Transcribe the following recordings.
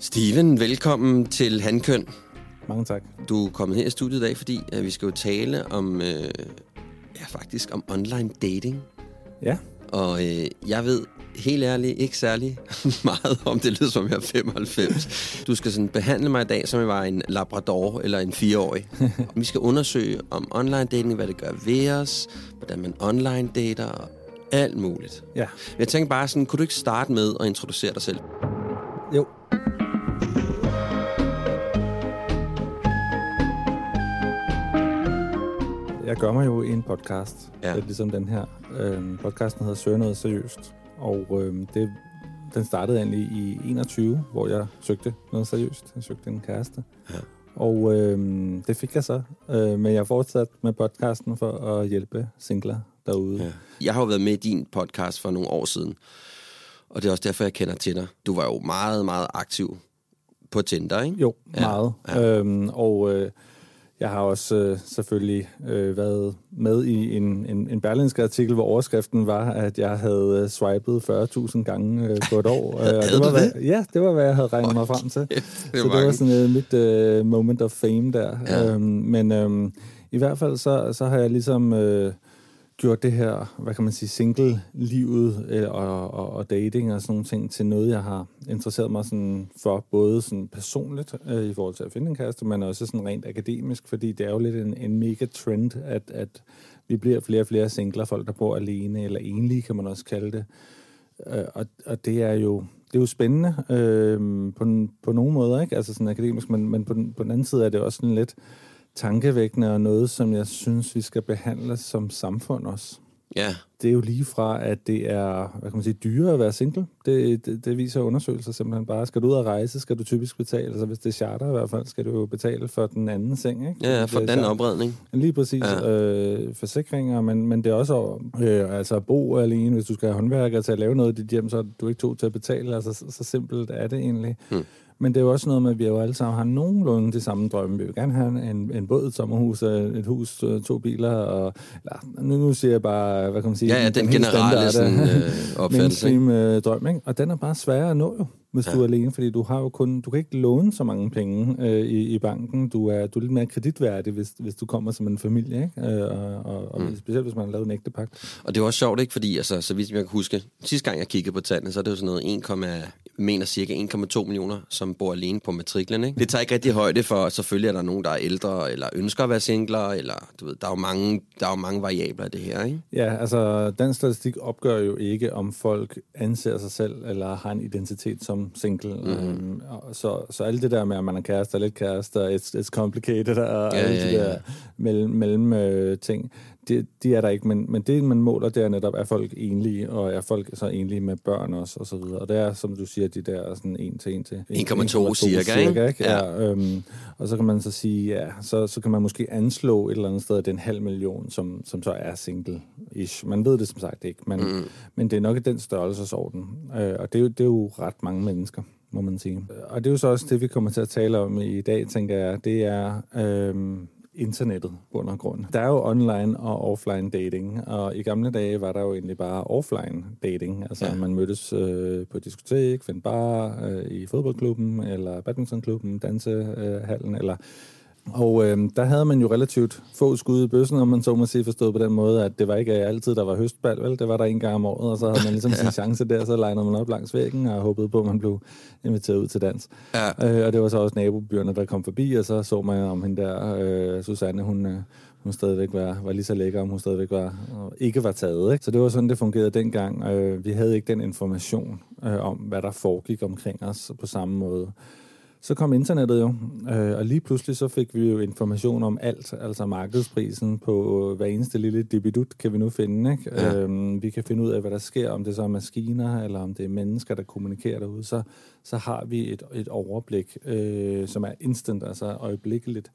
Steven, velkommen til Handkøn. Mange tak. Du er kommet her i studiet i dag, fordi at vi skal jo tale om, øh, ja faktisk om online dating. Ja, Og øh, jeg ved helt ærligt ikke særlig meget om det lyder som jeg er 95. Du skal sådan behandle mig i dag, som jeg var en labrador eller en fireårig. vi skal undersøge om online dating, hvad det gør ved os, hvordan man online dater og alt muligt. ja. Jeg tænker bare sådan, kunne du ikke starte med at introducere dig selv? Jo. Jeg gør mig jo i en podcast, Ja. ja. ligesom den her. Øhm, podcasten hedder Søger noget seriøst, og øhm, det, den startede egentlig i 21, hvor jeg søgte noget seriøst. Jeg søgte en kæreste. Ja. Og øhm, det fik jeg så, øh, men jeg fortsat med podcasten for at hjælpe singler derude. Ja. Jeg har jo været med i din podcast for nogle år siden, og det er også derfor, jeg kender til dig. Du var jo meget, meget aktiv på Tinder, ikke? Jo, Ja, meget. Ja. Øhm, og øh, jeg har også øh, selvfølgelig øh, været med i en, en, en berlinske artikel, hvor overskriften var, at jeg havde øh, swipet 40.000 gange øh, på et år. Øh, det var, du hvad, det? Ja, det var, hvad jeg havde regnet mig frem til. det så det mange. var sådan uh, mit uh, moment of fame der. Ja. Øhm, men øhm, i hvert fald så, så har jeg ligesom øh, gjort det her, hvad kan man sige, single-livet øh, og, og, og dating og sådan nogle ting til noget, jeg har interesseret mig sådan for, både sådan personligt øh, i forhold til at finde en kæreste, men også sådan rent akademisk, fordi det er jo lidt en, en mega trend, at, at vi bliver flere og flere singler, folk der bor alene, eller enlige kan man også kalde det. Øh, og, og det er jo det er jo spændende øh, på, på nogle måder, ikke? Altså sådan akademisk, men, men på, den, på den anden side er det også sådan lidt tankevækkende og noget, som jeg synes, vi skal behandle som samfund også. Ja, Det er jo lige fra, at det er, hvad kan man sige, dyrere at være single. Det, det, det viser undersøgelser simpelthen bare. Skal du ud og rejse, skal du typisk betale. Altså hvis det er charter i hvert fald, skal du jo betale for den anden seng, ikke? ja for den charter. opredning. Lige præcis. Ja. Øh, forsikringer, men, men det er også øh, altså at bo alene. Hvis du skal have håndværker til at lave noget i dit hjem, så er du ikke to til at betale. Altså, så, så simpelt er det egentlig. Hmm. Men det er jo også noget med, at vi jo alle sammen har nogenlunde de samme drømme. Vi vil gerne have en, en båd, et sommerhus, øh, et hus, øh, to biler. Og, eller, nu, nu siger jeg bare, hvad kan man sige? Ja, ja, den helt generelle sådan, øh, opfattelse. mainstream øh, drøm, ikke? Og den er bare sværere at nå jo, hvis Ja. du er alene, fordi du har jo kun, du kan ikke låne så mange penge øh, i, i banken. Du er, du er lidt mere kreditværdig, hvis, hvis du kommer som en familie, ikke? Øh, og, og, og Mm. specielt hvis man har lavet en ægte pagt. Og det er også sjovt, ikke? Fordi, altså, så vidt jeg kan huske, sidste gang jeg kiggede på tallene, så er det jo sådan noget 1, jeg mener cirka 1,2 millioner, som bor alene på matriklen, ikke? Det tager ikke rigtig højde for, selvfølgelig er der nogen, der er ældre, eller ønsker at være singler, eller du ved, der er jo mange, der er jo mange variabler i det her, ikke? Ja, altså den statistik opgør jo ikke, om folk anser sig selv eller har en identitet som single. Mm. Og så, så alt det der med, at man er kæreste og lidt kæreste, og it's, it's complicated, og ja, alle ja, de ja. der mellem, mellem øh, ting, det, de er der ikke. Men, men det, man måler, det er netop, er folk enlige, og er folk så enlige med børn også, og så videre. Og det er, som du siger, de der sådan 1 til 1 til 1,2 cirka, ikke? ikke? Ja. Ja. Øhm, og så kan man så sige, ja, så, så kan man måske anslå et eller andet sted, at det er en halv million, som, som så er single-ish. Man ved det som sagt ikke, men, mm. men det er nok i den størrelsesorden. Øh, og det er, jo, det er jo ret mange mennesker, må man sige. Og det er jo så også det, vi kommer til at tale om i dag, tænker jeg. Det er... Øhm, internettet, bund og grund. Der er jo online og offline dating, og i gamle dage var der jo egentlig bare offline dating. Altså ja. man mødtes øh, på diskotek, fandt bar, øh, i fodboldklubben, eller badmintonklubben, dansehallen, øh, eller og øh, der havde man jo relativt få skud i bøssen, om man så må sige forstået på den måde, at det var ikke altid, der var høstbal, vel? Det var der en gang om året, og så havde man ligesom sin chance der, så legnede man op langs væggen og håbede på, at man blev inviteret ud til dans. Ja. Øh, og det var så også nabobyerne, der kom forbi, og så så man om hende der, øh, Susanne, hun, øh, hun stadigvæk var, var lige så lækker, om hun stadigvæk var, og ikke var taget. Ikke? Så det var sådan, det fungerede dengang. Øh, vi havde ikke den information øh, om, hvad der foregik omkring os på samme måde. Så kom internettet jo, øh, og lige pludselig så fik vi jo information om alt, altså markedsprisen på hver eneste lille debidut kan vi nu finde. Ikke? Ja. Øhm, vi kan finde ud af, hvad der sker, om det så er maskiner, eller om det er mennesker, der kommunikerer derude. Så, så har vi et, et overblik, øh, som er instant, altså øjeblikkeligt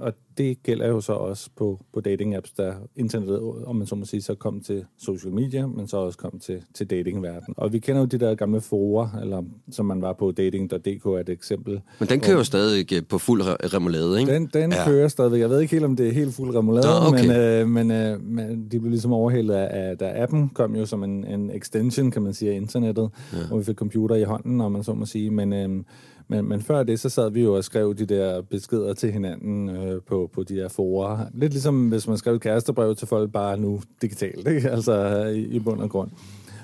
og det gælder jo så også på, på dating-apps, der internettet, om man så må sige, så kom til social media, men så også kom til, til datingverden. Og vi kender jo de der gamle forer, eller som man var på dating.dk er et eksempel. Men den kører jo stadig øh, på fuld remoulade, ikke? Den, den ja. kører stadig. Jeg ved ikke helt, om det er helt fuld remoulade, Nå, okay. men, øh, men, øh, men de blev ligesom overhældet af, af, da appen kom jo som en, en extension, kan man sige, af internettet, ja. hvor vi fik computer i hånden, om man så må sige, men... Øh, men, men før det, så sad vi jo og skrev de der beskeder til hinanden øh, på, på de der forer. Lidt ligesom hvis man skrev et kærestebrev til folk bare nu digitalt, ikke? altså i, i bund og grund.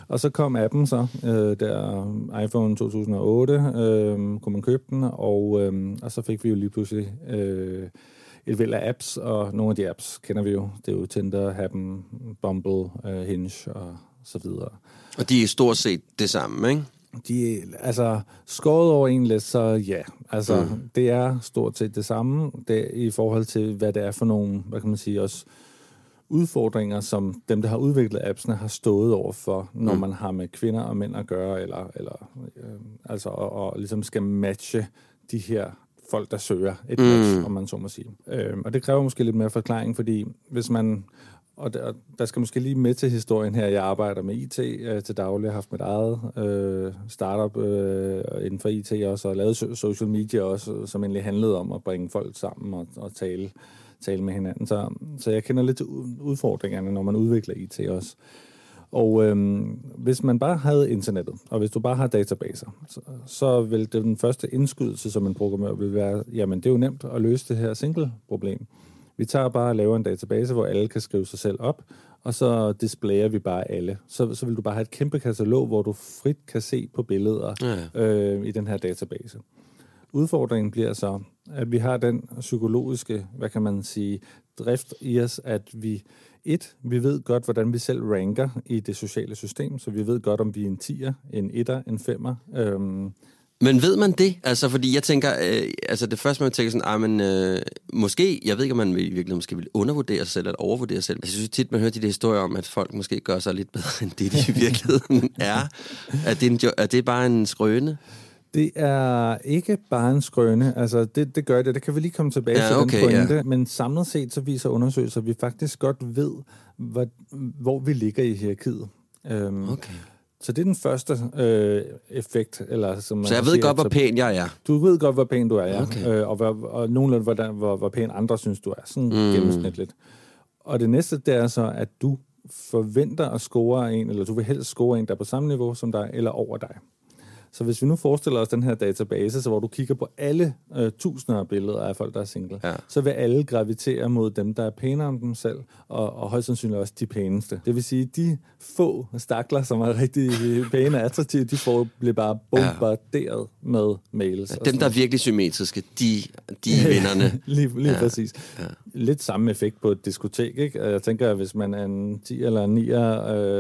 Og så kom appen så, øh, der iPhone 2008, øh, kunne man købe den, og, øh, og så fik vi jo lige pludselig øh, et væld af apps, og nogle af de apps kender vi jo. Det er jo Tinder, Happen, Bumble, øh, Hinge og så videre. Og de er stort set det samme, ikke? De, altså, skåret over en lidt, så ja. Altså, mm. det er stort set det samme det, i forhold til, hvad det er for nogle, hvad kan man sige, også udfordringer, som dem, der har udviklet appsene, har stået over for, når mm. man har med kvinder og mænd at gøre, eller, eller øh, altså, og, og ligesom skal matche de her folk, der søger et match, mm. om man så må sige. Øh, og det kræver måske lidt mere forklaring, fordi hvis man og der, der skal måske lige med til historien her. Jeg arbejder med IT øh, til daglig. Jeg har haft mit eget øh, startup øh, inden for IT også, og lavet social media også, som egentlig handlede om at bringe folk sammen og, og tale, tale med hinanden. Så, så jeg kender lidt til udfordringerne, når man udvikler IT også. Og øhm, hvis man bare havde internettet, og hvis du bare har databaser, så, så vil det den første indskydelse, som en programmør vil være, jamen det er jo nemt at løse det her single-problem. Vi tager bare og laver en database, hvor alle kan skrive sig selv op, og så displayer vi bare alle. Så, så vil du bare have et kæmpe katalog, hvor du frit kan se på billeder ja. øh, i den her database. Udfordringen bliver så, at vi har den psykologiske, hvad kan man sige, drift i os, at vi et, vi ved godt, hvordan vi selv ranker i det sociale system, så vi ved godt, om vi er en 10'er, en 1'er, en 5'er. Øhm, men ved man det? Altså, fordi jeg tænker, øh, altså det første, man tænker sådan, ah, men, øh, måske, jeg ved ikke, om man i virkeligheden måske vil undervurdere sig selv, eller overvurdere sig selv. Jeg synes tit, man hører de der historier om, at folk måske gør sig lidt bedre, end det de i virkeligheden er. Er det, en, er det bare en skrøne? Det er ikke bare en skrøne. Altså, det, det gør det. Det kan vi lige komme tilbage ja, til okay, den pointe. Ja. Men samlet set, så viser undersøgelser, at vi faktisk godt ved, hvor, hvor vi ligger i hierarkiet. Øhm, okay. Så det er den første øh, effekt. Eller, som så jeg ved siger, godt, hvor pæn jeg er? Du ved godt, hvor pæn du er, ja. Okay. Øh, og, hvor, og nogenlunde, hvor, hvor, hvor pæn andre synes, du er. Sådan mm. gennemsnitligt. Og det næste, det er så, at du forventer at score en, eller du vil helst score en, der er på samme niveau som dig, eller over dig. Så hvis vi nu forestiller os den her database, så hvor du kigger på alle øh, tusinder af billeder af folk, der er single, ja. så vil alle gravitere mod dem, der er pænere end dem selv, og, og højst sandsynligt også de pæneste. Det vil sige, de få stakler, som er rigtig pæne og attraktive, de får, bliver bare bombarderet ja. med mails. Ja, dem, der er virkelig symmetriske, de, de er vinderne. lige lige ja. præcis. Ja. Lidt samme effekt på et diskotek, ikke? Jeg tænker, at hvis man er en 10 eller en 9, øh,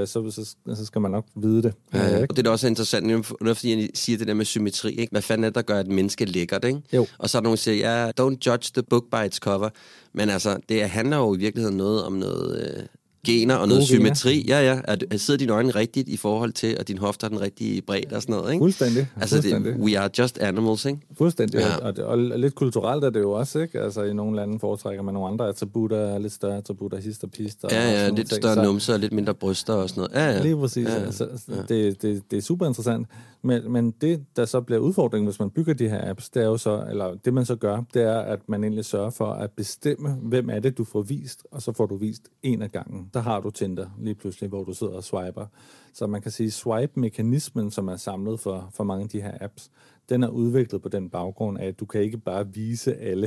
så, så, så skal man nok vide det. Ja, ja. Og det er da også interessant, fordi siger det der med symmetri, ikke? Hvad fanden er det, der gør et menneske lækkert, ikke? Jo. Og så er der nogen, der siger, ja, don't judge the book by its cover. Men altså, det handler jo i virkeligheden noget om noget... Øh, gener og noget symmetri. Ja, ja. At, at sidder dine øjne rigtigt i forhold til, at din hofte er den rigtige bredde og sådan noget, ikke? Fuldstændig. Altså, Fuldstændig. Det, we are just animals, ikke? Fuldstændig. Ja. Og, og, og, lidt kulturelt er det jo også, ikke? Altså, i nogle lande foretrækker man nogle andre attributter, lidt større attributter, hist og pist. Og ja, ja, lidt ting. større numser og lidt mindre bryster og sådan noget. Ja, ja. Lige præcis. Ja, ja. Ja. Det, det, det er super interessant. Men, men det, der så bliver udfordringen, hvis man bygger de her apps, det er jo så, eller det man så gør, det er, at man egentlig sørger for at bestemme, hvem er det, du får vist, og så får du vist en af gangen. Der har du Tinder lige pludselig, hvor du sidder og swiper. Så man kan sige, swipe-mekanismen, som er samlet for, for mange af de her apps, den er udviklet på den baggrund af, at du kan ikke bare vise alle,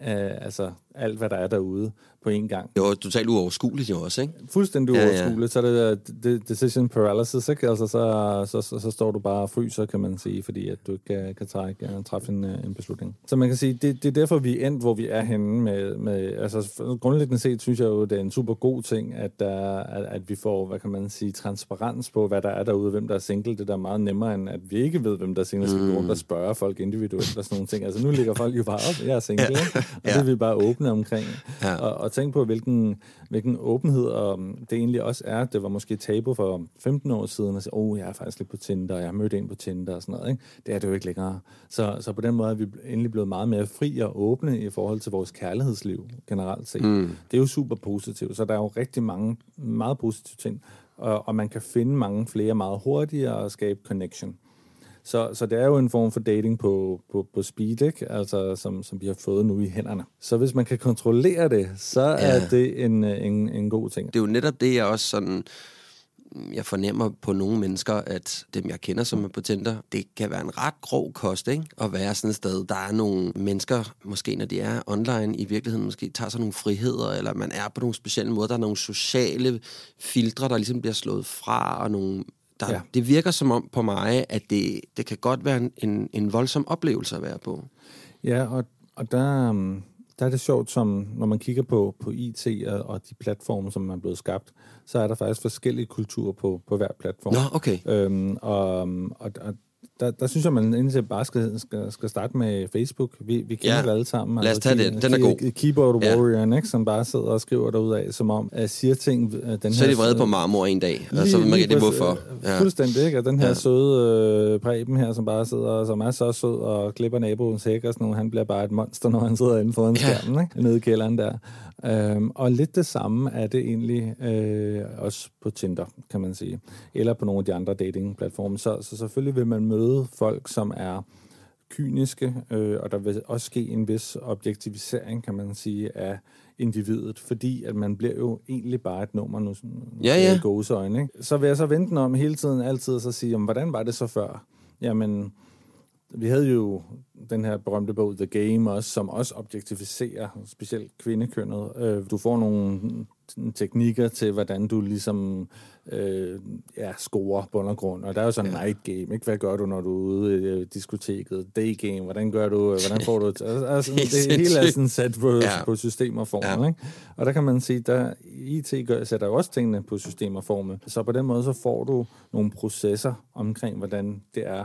øh, altså alt, hvad der er derude på én gang. Det var totalt uoverskueligt jo også, ikke? Fuldstændig Ja, ja. uoverskueligt. Så er det de- decision paralysis, ikke? Altså, så, så, så, så står du bare og fryser, kan man sige, fordi at du ikke kan, kan trække, uh, træffe en, uh, en beslutning. Så man kan sige, det, det er derfor, vi er endt, hvor vi er henne med, med altså grundlæggende set, synes jeg jo, det er en super god ting, at, der, at, at vi får, hvad kan man sige, transparens på, hvad der er derude, hvem der er single. Det er da meget nemmere, end at vi ikke ved, hvem der er single, så vi rundt og spørger folk individuelt og sådan nogle ting. Altså nu ligger folk jo bare op, jeg er single, ikke? og det er vi bare åbne omkring. Ja. Og, og tænk på, hvilken, hvilken åbenhed og um, det egentlig også er. Det var måske tabu for 15 år siden at sige, åh, oh, jeg er faktisk lidt på Tinder, jeg har mødt en på Tinder og sådan noget. Ikke? Det er det jo ikke længere. Så, så på den måde er vi endelig blevet meget mere fri og åbne i forhold til vores kærlighedsliv generelt set. Mm. Det er jo super positivt, så der er jo rigtig mange meget positive ting. Og, og man kan finde mange flere meget hurtigere og skabe connection. Så, så det er jo en form for dating på, på, på speed, ikke? Altså, som, som vi har fået nu i hænderne. Så hvis man kan kontrollere det, så er Ja. det en, en, en god ting. Det er jo netop det, jeg også sådan... Jeg fornemmer på nogle mennesker, at dem, jeg kender, som er på Tinder, det kan være en ret grov kost, ikke? At være sådan et sted. Der er nogle mennesker, måske når de er online, i virkeligheden måske tager sig nogle friheder, eller man er på nogle specielle måder. Der er nogle sociale filtre, der ligesom bliver slået fra, og nogle... Der, Ja. Det virker som om på mig, at det, det kan godt være en, en, voldsom oplevelse at være på. Ja, og, og der, um, der er det sjovt, som når man kigger på, på IT og, og de platforme, som er blevet skabt, så er der faktisk forskellige kulturer på, på hver platform. Nå, okay. Øhm, og, og, og der, der synes jeg, man indtil bare skal, skal, skal starte med Facebook. Vi, vi kender Ja. det alle sammen. Altså, Lad os tage den. Den er god. Keyboard Ja. warrior, ikke, som bare sidder og skriver derud af, som om at siger ting... øh, Den Så er de vrede på marmor en dag, og så ved man ikke, præcis, hvorfor. øh, Fuldstændig, ikke? Og den her Ja. ja. søde øh, Preben her, som bare sidder, som er så sød og klipper naboens hæk og sådan noget, han bliver bare et monster, når han sidder inde foran Ja. skærmen, ikke? Nede i kælderen der. Øhm, og lidt det samme er det egentlig øh, også på Tinder, kan man sige. Eller på nogle af de andre datingplatforme. Så, så selvfølgelig vil man møde folk, som er kyniske, øh, og der vil også ske en vis objektivisering, kan man sige, af individet, fordi at man bliver jo egentlig bare et nummer nu, sådan, Ja, ja. i gåseøjne, ikke? Så vil jeg så vente om hele tiden, altid, og så sige, jamen, hvordan var det så før? Jamen, vi havde jo den her berømte bog, The Game, også, som også objektificerer specielt kvindekønnet. Øh, Du får nogle teknikker til, hvordan du ligesom øh, ja, scorer bund og grund. Og der er jo sådan en night game, ikke? Hvad gør du, når du er ude i øh, diskoteket? Day game, hvordan gør du, øh, hvordan får du... Altså, altså, det hele er sådan sat på, Ja. ja. på systemerformen, Ja. ja. ikke? Og der kan man sige, der IT gør, sætter jo også tingene på systemerformen. Så på den måde, så får du nogle processer omkring, hvordan det er,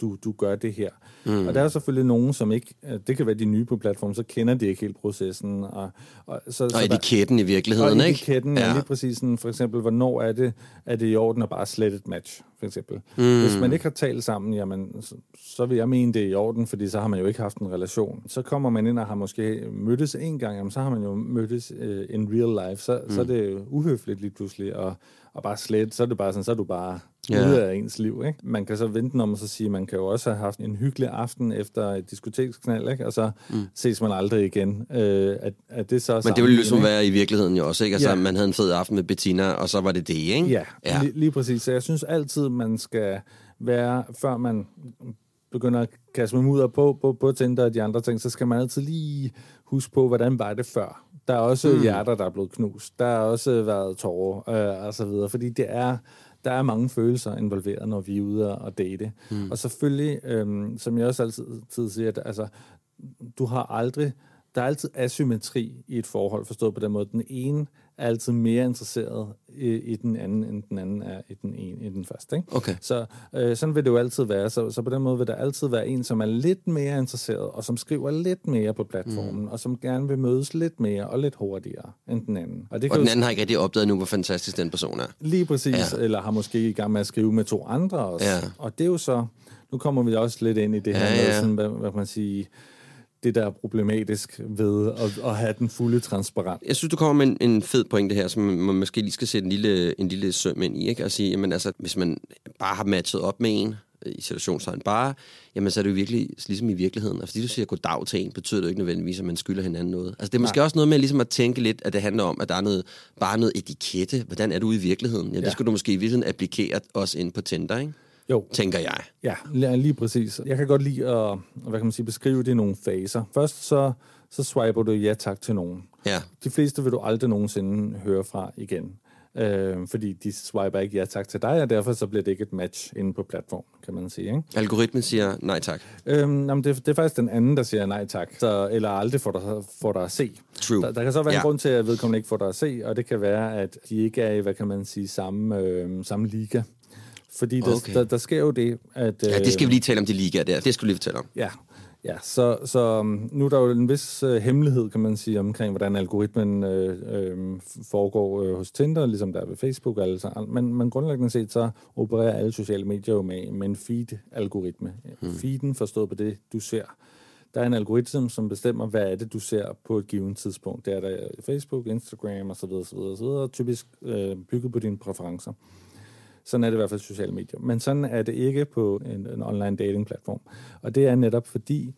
du, du gør det her. Mm. Og der er selvfølgelig nogen, som ikke, øh, det kan være de nye på platformen, så kender de ikke helt processen. Og, og, så, Og så der- etiketten i virkeligheden, og ikke? etiketten er lige præcis sådan, for eksempel, hvornår er det, er det i orden at bare slette et match, for eksempel. Mm. Hvis man ikke har talt sammen, jamen, så, så vil jeg mene, det er i orden, fordi så har man jo ikke haft en relation. Så kommer man ind og har måske mødtes en gang, jamen, så har man jo mødtes øh, in real life, så, mm. så er det jo uhøfligt lige pludselig, og, og bare slet, så er det bare sådan, så er du bare Ja. ude af ens liv. Ikke? Man kan så vente om og så sige, man kan jo også have haft en hyggelig aften efter et diskoteksknald, ikke? og så mm. ses man aldrig igen. Øh, at, at det så Men det ville ligesom sammenligning, ikke? være i virkeligheden jo også, ikke? Altså, Ja. man havde en fed aften med Bettina, og så var det det, ikke? Ja, ja. ja. Lige, lige præcis. Så jeg synes altid, man skal være, før man begynder at kaste med mudder på, på, på Tinder og de andre ting, så skal man altid lige huske på, hvordan var det før. Der er også mm. hjerter, der er blevet knust. Der har også været tårer øh, og så videre, fordi det er, der er mange følelser involveret, når vi er ude og date. Mm. Og selvfølgelig, øhm, som jeg også altid tid siger, at altså, du har aldrig, der er altid asymmetri i et forhold, forstået på den måde. Den ene er altid mere interesseret i, i den anden, end den anden er i den, ene, i den første. Ikke? Okay. Så øh, sådan vil det jo altid være. Så, så på den måde vil der altid være en, som er lidt mere interesseret, og som skriver lidt mere på platformen, mm. og som gerne vil mødes lidt mere og lidt hurtigere end den anden. Og det Og den jo anden har ikke rigtig opdaget nu, hvor fantastisk den person er. Lige præcis, Ja. eller har måske i gang med at skrive med to andre også. Ja. Og det er jo så, nu kommer vi også lidt ind i det her Ja, med, ja. sådan, hvad, hvad man sige, det der er problematisk ved at, at have den fulde transparent. Jeg synes, du kommer med en, en fed pointe her, som man måske lige skal sætte en lille, en lille søm ind i, ikke? Og sige, jamen altså, hvis man bare har matchet op med en, øh, i situationstegn bare, jamen så er det jo virkelig ligesom i virkeligheden. Og fordi du siger goddag til en, betyder det jo ikke nødvendigvis, at man skylder hinanden noget. Altså det er måske Nej. også noget med ligesom at tænke lidt, at det handler om, at der er noget, bare noget etikette. Hvordan er du i virkeligheden? Ja, det Ja. skulle du måske i virkeligheden applikere også ind på Tinder, ikke? Jo, Tænker jeg. Ja, lige, præcis. Jeg kan godt lide at hvad kan man sige, beskrive det i nogle faser. Først så, så swiper du ja tak til nogen. Ja. De fleste vil du aldrig nogensinde høre fra igen. Øh, fordi de swiper ikke ja tak til dig, og derfor så bliver det ikke et match inde på platformen, kan man sige. Ikke? Algoritmen siger nej tak. Øhm, jamen det, det er faktisk den anden, der siger nej tak, så, eller aldrig får dig, får dig at se. True. Der, der kan så være Ja. en grund til, at vedkommende ikke får dig at se, og det kan være, at de ikke er i, hvad kan man sige, samme, øh, samme liga. Fordi der, Okay. der, der sker jo det, at... Ja, det skal vi lige tale om, de ligaer der. Det skal vi lige fortælle om. Ja, ja så, så um, nu er der jo en vis uh, hemmelighed, kan man sige, omkring, hvordan algoritmen øh, øh, foregår øh, hos Tinder, ligesom der er ved Facebook. Altså. Men, men grundlæggende set, så opererer alle sociale medier jo med, med en feed-algoritme. Hmm. Feeden forstået på det, du ser. Der er en algoritme, som bestemmer, hvad er det, du ser på et givet tidspunkt. Det er der Facebook, Instagram osv. osv., osv. typisk øh, bygget på dine præferencer. Sådan er det i hvert fald sociale medier. Men sådan er det ikke på en, en online dating platform. Og det er netop fordi,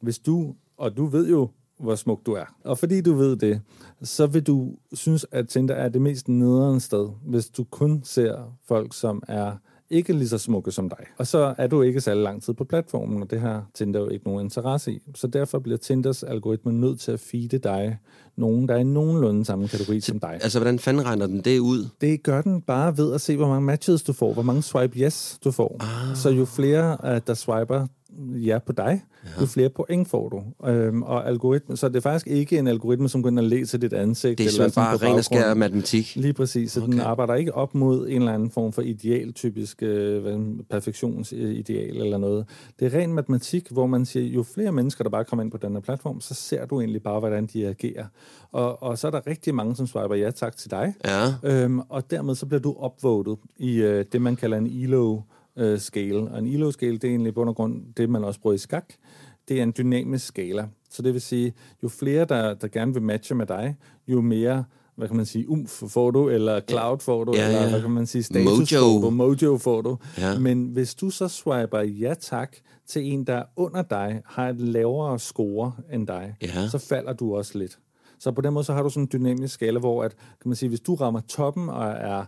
hvis du, og du ved jo, hvor smuk du er, og fordi du ved det, så vil du synes, at Tinder er det mest nederen sted, hvis du kun ser folk, som er ikke lige så smukke som dig. Og så er du ikke særlig lang tid på platformen, og det har Tinder jo ikke nogen interesse i. Så derfor bliver Tinders algoritme nødt til at feede dig nogen, der er i nogenlunde samme kategori som dig. Altså, hvordan fanden regner den det ud? Det gør den bare ved at se, hvor mange matches du får, hvor mange swipe yes du får. Ah. Så jo flere, uh, der swiper ja på dig, ja. jo flere point får du. Øhm, og algoritmen, så det er faktisk ikke en algoritme, som går ind og læser dit ansigt. Det er eller bare ren og skær matematik. Lige præcis, så okay. den arbejder ikke op mod en eller anden form for ideal, typisk øh, perfektionsideal eller noget. Det er ren matematik, hvor man siger, jo flere mennesker, der bare kommer ind på den her platform, så ser du egentlig bare, hvordan de agerer. Og, og så er der rigtig mange, som swiper ja tak til dig. Ja. Øhm, og dermed så bliver du upvoted i øh, det, man kalder en ELO øh, scale. Og en ELO scale, det er egentlig i bund og grund det, man også bruger i skak. Det er en dynamisk skala. Så det vil sige, jo flere, der, der gerne vil matche med dig, jo mere hvad kan man sige, umf får du, eller cloud får du, Ja, eller ja. hvad kan man sige, status Mojo. får du, mojo får du. Ja. Men hvis du så swiper ja tak til en, der er under dig, har et lavere score end dig, Ja. så falder du også lidt. Så på den måde så har du sådan en dynamisk skala, hvor at, kan man sige, hvis du rammer toppen og er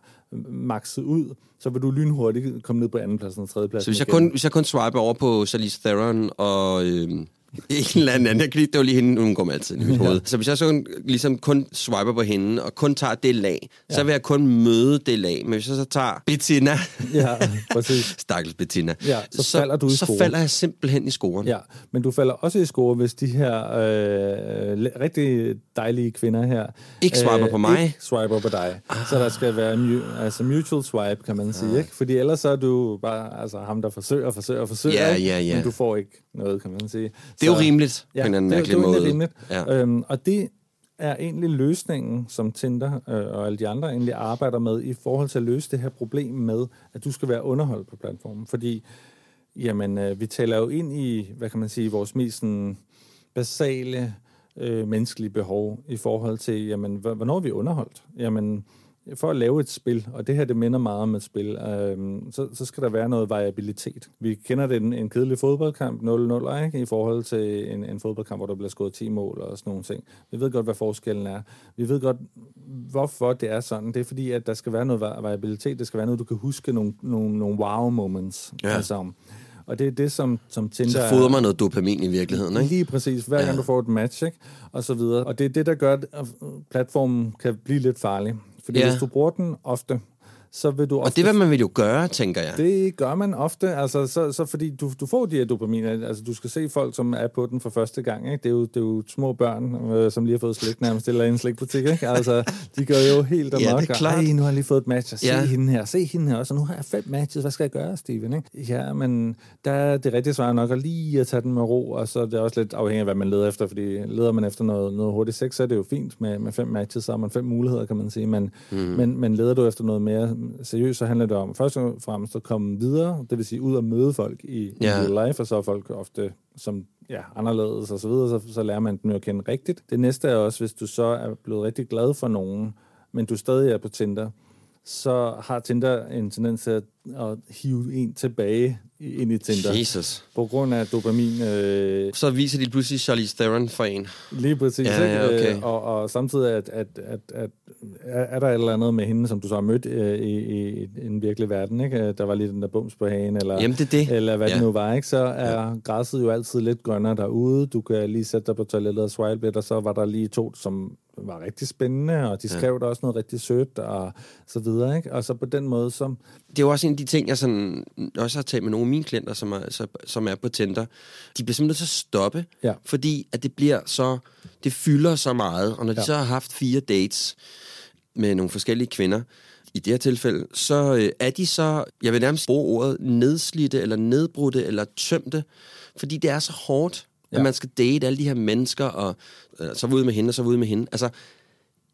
makset ud, så vil du lynhurtigt komme ned på andenpladsen og tredjepladsen Så hvis jeg, igen. kun, hvis jeg kun swiper over på Charlize Theron og øh, en eller anden jeg kan lide, det var lige hende, hun går med altid i mit hoved. Så hvis jeg så ligesom kun swiper på hende og kun tager det lag, ja. så vil jeg kun møde det lag. Men hvis jeg så tager Bettina, Ja, præcis. stakkels Bettina, Ja, så falder du i så score. falder jeg simpelthen i scoren. Ja, men du falder også i score, hvis de her øh, rigtig dejlige kvinder her... øh, Ikke swiper på mig. Ikke swiper på dig. Ah. Så der skal være mu- altså mutual swipe, kan man sige. Ikke? Fordi ellers så er du bare altså, ham, der forsøger, forsøger, forsøger. Ja, ja, ja. Men du får ikke noget, kan man sige. Det er jo rimeligt på en eller anden det, mærkelig det er måde. rimeligt. Ja. Øhm, og det er egentlig løsningen, som Tinder øh, og alle de andre egentlig arbejder med i forhold til at løse det her problem med, at du skal være underholdt på platformen. Fordi jamen, øh, vi taler jo ind i, hvad kan man sige, vores mest sådan, basale øh, menneskelige behov i forhold til, jamen, hvornår er vi underholdt? Jamen, for at lave et spil, og det her det minder meget om et spil, øh, så, så skal der være noget variabilitet. Vi kender det en, en kedelig fodboldkamp, 0-0, ikke? i forhold til en, en fodboldkamp, hvor der bliver skåret 10 mål og sådan nogle ting. Vi ved godt, hvad forskellen er. Vi ved godt, hvorfor det er sådan. Det er fordi, at der skal være noget va- variabilitet. Det skal være noget, du kan huske nogle, nogle, nogle wow-moments. Ja. Altså, og det er det, som, som Tinder... Så er- fodrer man noget dopamin i virkeligheden, ikke? Lige præcis. Hver gang Ja. du får et match, ikke? Og så videre. Og det er det, der gør, at platformen kan blive lidt farlig. Fordi Ja. hvis du bruger den ofte, så vil du Og ofte... det vil man vil jo gøre, tænker jeg. Det gør man ofte, altså, så, så fordi du, du får de her dopaminer, altså du skal se folk, som er på den for første gang, ikke? Det, er jo, det er jo små børn, øh, som lige har fået slik nærmest, eller en slikbutik, ikke? Altså, de gør jo helt Ja, amok. det er og, klart. Ej, nu har jeg lige fået et match, og se Ja. hende her, se hende her også, og nu har jeg fem matches, hvad skal jeg gøre, Steven, ikke? Ja, men der er det rigtige svar nok at lige at tage den med ro, og så er det også lidt afhængigt af, hvad man leder efter, fordi leder man efter noget, noget hurtigt sex, så er det jo fint med, med fem matches, så har man fem muligheder, kan man sige, men, mm. men, men leder du efter noget mere seriøst, så handler det om først og fremmest at komme videre, det vil sige ud og møde folk i, Ja. i real life, og så er folk ofte som ja, anderledes og så videre, så, så lærer man dem jo at kende rigtigt. Det næste er også, hvis du så er blevet rigtig glad for nogen, men du stadig er på Tinder, så har Tinder en tendens til at, at hive en tilbage i- ind i Tinder. Jesus. På grund af dopamin. Øh, Så viser de pludselig Charlize Theron for en. lige præcis. Ja, ja, okay. Øh, og, og samtidig at, at, at, at, er er der et eller andet med hende, som du så har mødt øh, i, i, i en virkelig verden, ikke? Der var lige den der bums på hagen, eller, Jamen, det det. eller hvad Ja. det nu var, ikke? Så er ja. græsset jo altid lidt grønnere derude. Du kan lige sætte dig på toilettet og swipe lidt, og så var der lige to, som var rigtig spændende, og de skrev ja. der også noget rigtig sødt, og så videre, ikke? Og så på den måde, som... Det er jo også en af de ting, jeg sådan, også har talt med nogle af mine klienter, som er, som er på Tinder. De bliver simpelthen nødt til at stoppe, Ja. fordi at det bliver så... Det fylder så meget, og når de Ja. så har haft fire dates med nogle forskellige kvinder, i det her tilfælde, så øh, er de så, jeg vil nærmest bruge ordet, nedslidte, eller nedbrudte, eller tømte, fordi det er så hårdt, ja. At man skal date alle de her mennesker, og øh, så ude med hende, og så ude med hende. Altså,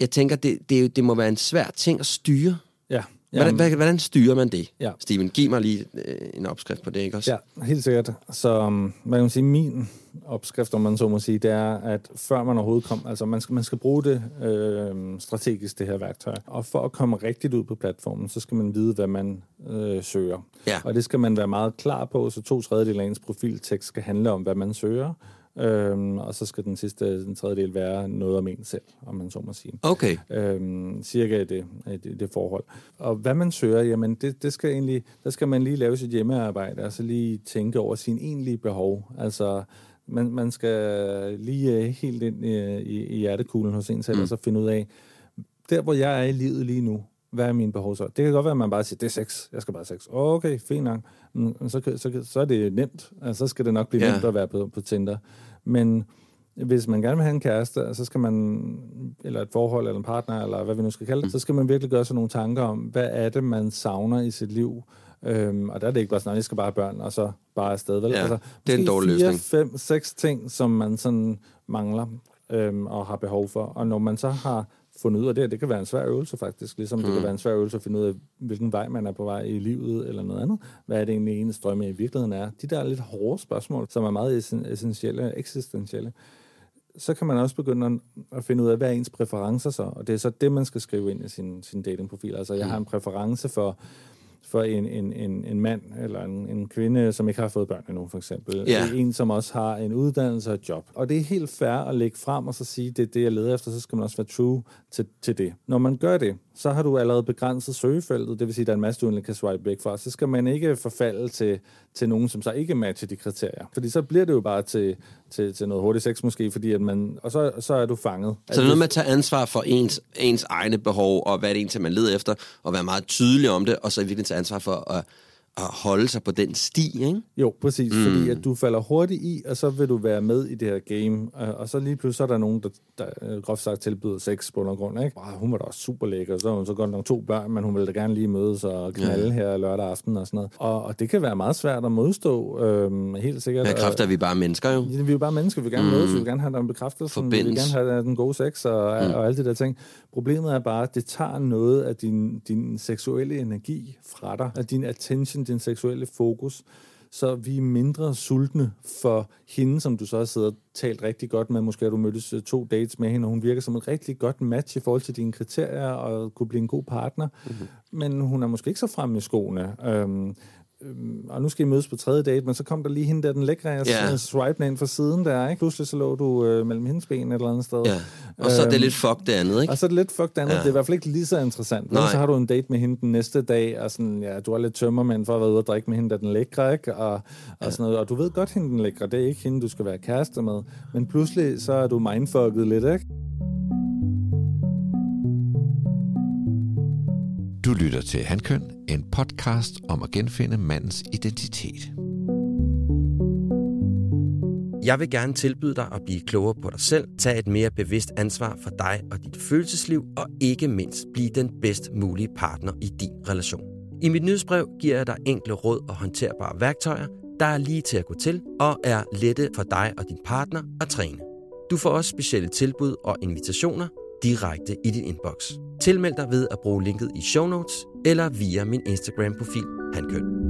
jeg tænker, det, det, det må være en svær ting at styre. Ja, Hvordan, hvordan, hvordan styrer man det? Ja. Steven, giv mig lige øh, en opskrift på det, ikke også? Ja, helt sikkert. Så um, man kan sige, min opskrift, om man så må sige, det er, at før man overhovedet kom, altså man skal, man skal bruge det øh, strategisk, det her værktøj. Og for at komme rigtigt ud på platformen, så skal man vide, hvad man øh, søger. Ja. Og det skal man være meget klar på, så to tredjedel af ens profiltekst skal handle om, hvad man søger. Øhm, og så skal den sidste den tredjedel være noget om en selv, om man så må sige. Okay. Øhm, cirka det, det, det forhold. Og hvad man søger, jamen det, det skal egentlig, der skal man lige lave sit hjemmearbejde, altså lige tænke over sine egentlige behov. Altså man, man skal lige øh, helt ind i, i, i hjertekuglen hos en selv, mm. og så finde ud af, der hvor jeg er i livet lige nu, hvad er mine behov så? Det kan godt være, at man bare siger, det er sex, jeg skal bare sex. Okay, fint nok. Mm, Så, så, så er det nemt. Altså, så skal det nok blive Ja. nemt at være på, på Tinder. Men hvis man gerne vil have en kæreste, så skal man, eller et forhold, eller en partner, eller hvad vi nu skal kalde det, så skal man virkelig gøre sig nogle tanker om, hvad er det, man savner i sit liv. Øhm, og der er det ikke bare sådan, at jeg skal bare have børn, og så bare afsted. Vel? Ja, altså, det er en dårlig fire, løsning. fem, seks ting, som man sådan mangler øhm, og har behov for. Og når man så har fundet ud af det, det kan være en svær øvelse faktisk, ligesom mm. det kan være en svær øvelse at finde ud af, hvilken vej man er på vej i livet eller noget andet. Hvad er det egentlig ens drømme i virkeligheden er? De der lidt hårde spørgsmål, som er meget essen- essentielle, eksistentielle, så kan man også begynde at, at finde ud af, hvad er ens præferencer så? Og det er så det, man skal skrive ind i sin, sin datingprofil. Altså, jeg har en præference for, for en, en, en, en mand eller en, en kvinde, som ikke har fået børn endnu, for eksempel. Ja. En, som også har en uddannelse og et job. Og det er helt fair at lægge frem og så sige, det er det, jeg leder efter, så skal man også være true til, til det. Når man gør det, så har du allerede begrænset søgefeltet, det vil sige, at der er en masse, du egentlig kan swipe væk fra. Så skal man ikke forfalde til, til nogen, som så ikke matcher de kriterier. Fordi så bliver det jo bare til, til, til noget hurtigt sex måske, fordi at man, og så, så er du fanget. Så det er noget med at tage ansvar for ens, ens egne behov, og hvad det er egentlig, man leder efter, og være meget tydelig om det, og så virkelig tage ansvar for at, at holde sig på den sti, ikke? Jo, præcis, mm. fordi at du falder hurtigt i, og så vil du være med i det her game, og, og så lige pludselig så er der nogen, der, der øh, groft sagt tilbyder sex på grund, ikke? Oh, hun var da også super lækker, så hun så godt nok to børn, men hun ville da gerne lige mødes og knalde ja. her lørdag aften og sådan noget. Og, og det kan være meget svært at modstå, øhm, helt sikkert. Med kraft er vi bare mennesker, jo. Ja, vi er jo bare mennesker, vi vil gerne mm. mødes, vi vil gerne have den bekræftelse, vi vil gerne have den gode sex og, mm. og alle de der ting. Problemet er bare, at det tager noget af din, din seksuelle energi fra dig, af din attention, din seksuelle fokus, så vi er mindre sultne for hende, som du så har siddet og talt rigtig godt med. Måske har du mødtes øh, to dates med hende, og hun virker som et rigtig godt match i forhold til dine kriterier, og kunne blive en god partner. Mm-hmm. Men hun er måske ikke så fremme i skoene. Øhm, øhm, og nu skal I mødes på tredje date, men så kom der lige hende der, den lækre, jeg yeah. swipe ind fra siden der, ikke? Pludselig så lå du øh, mellem hendes ben et eller andet sted. Ja. Og så er det Øhm, lidt fuck det andet, ikke? og så er det lidt fuck det andet. Ja. Det er i hvert fald ikke lige så interessant. Men så har du en date med hende den næste dag, og sådan, ja, du er lidt tømmermænd for at være ude og drikke med hende, der er den lækre, ikke? Og, og, ja. sådan noget. og du ved godt, hende den lækre, det er ikke hende, du skal være kæreste med. Men pludselig, så er du mindfucket lidt, ikke? Du lytter til Handkøn, en podcast om at genfinde mandens identitet. Jeg vil gerne tilbyde dig at blive klogere på dig selv, tage et mere bevidst ansvar for dig og dit følelsesliv, og ikke mindst blive den bedst mulige partner i din relation. I mit nyhedsbrev giver jeg dig enkle råd og håndterbare værktøjer, der er lige til at gå til og er lette for dig og din partner at træne. Du får også specielle tilbud og invitationer direkte i din inbox. Tilmeld dig ved at bruge linket i show notes eller via min Instagram-profil Handkøn.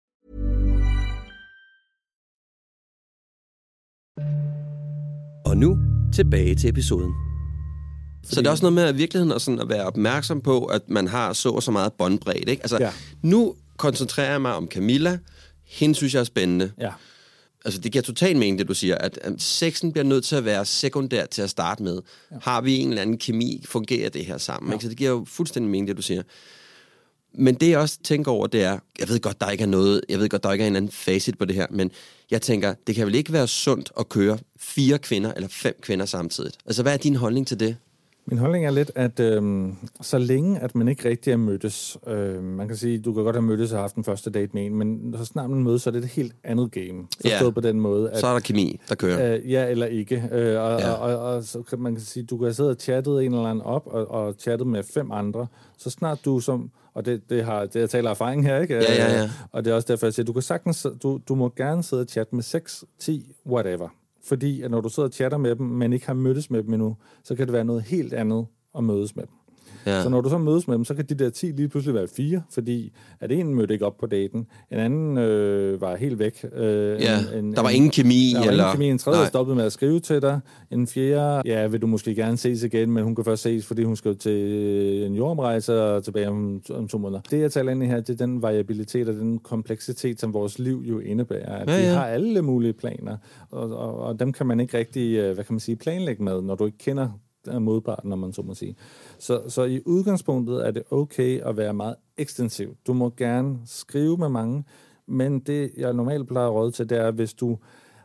Og nu tilbage til episoden. Så det er også noget med at virkeligheden og sådan at være opmærksom på, at man har så og så meget båndbredde. Ikke? Altså, Ja. nu koncentrerer jeg mig om Camilla. Hende synes jeg er spændende. Ja. Altså, det giver totalt mening, det du siger, at um, sexen bliver nødt til at være sekundær til at starte med. Ja. Har vi en eller anden kemi, fungerer det her sammen? Ja. Ikke? Så det giver jo fuldstændig mening, det du siger. Men det jeg også tænker over, det er, jeg ved godt, der ikke er noget, jeg ved godt, der ikke er en anden facit på det her, men jeg tænker, det kan vel ikke være sundt at køre fire kvinder eller fem kvinder samtidig? Altså, hvad er din holdning til det? Min holdning er lidt, at øhm, så længe, at man ikke rigtig er mødtes, øh, man kan sige, du kan godt have mødtes og haft en første date med en, men så snart man mødes, så er det et helt andet game. Forstået Ja. på den måde, at Så er der kemi, der kører. Øh, ja eller ikke. Øh, og, Ja. og, og, og så kan man kan sige, du kan have siddet og chattet en eller anden op, og, og chattet med fem andre. Så snart du som, og det, det har det jeg taler erfaring her, ikke? Ja, ja, ja. Øh, Og det er også derfor, jeg siger, du kan sagtens, du, du må gerne sidde og chatte med 6, 10, whatever. Fordi at når du sidder og chatter med dem, men ikke har mødtes med dem endnu, så kan det være noget helt andet at mødes med dem. Ja. Så når du så mødes med dem, så kan de der 10 lige pludselig være fire, fordi at en mødte ikke op på daten, en anden øh, var helt væk. Øh, Ja, en, der var ingen kemi, Der var eller- ingen kemi. En tredje Nej. stoppede med at skrive til dig. En fjerde, ja, vil du måske gerne ses igen, men hun kan først ses, fordi hun skal til en jordomrejse og tilbage om, om to måneder. Det, jeg taler ind i her, det er den variabilitet og den kompleksitet, som vores liv jo indebærer. At Ja, vi ja. har alle mulige planer, og, og, og dem kan man ikke rigtig, øh, hvad kan man sige, planlægge med, når du ikke kender af modparten, når man så må sige. Så, så i udgangspunktet er det okay at være meget ekstensiv. Du må gerne skrive med mange, men det, jeg normalt plejer at råde til, det er, hvis du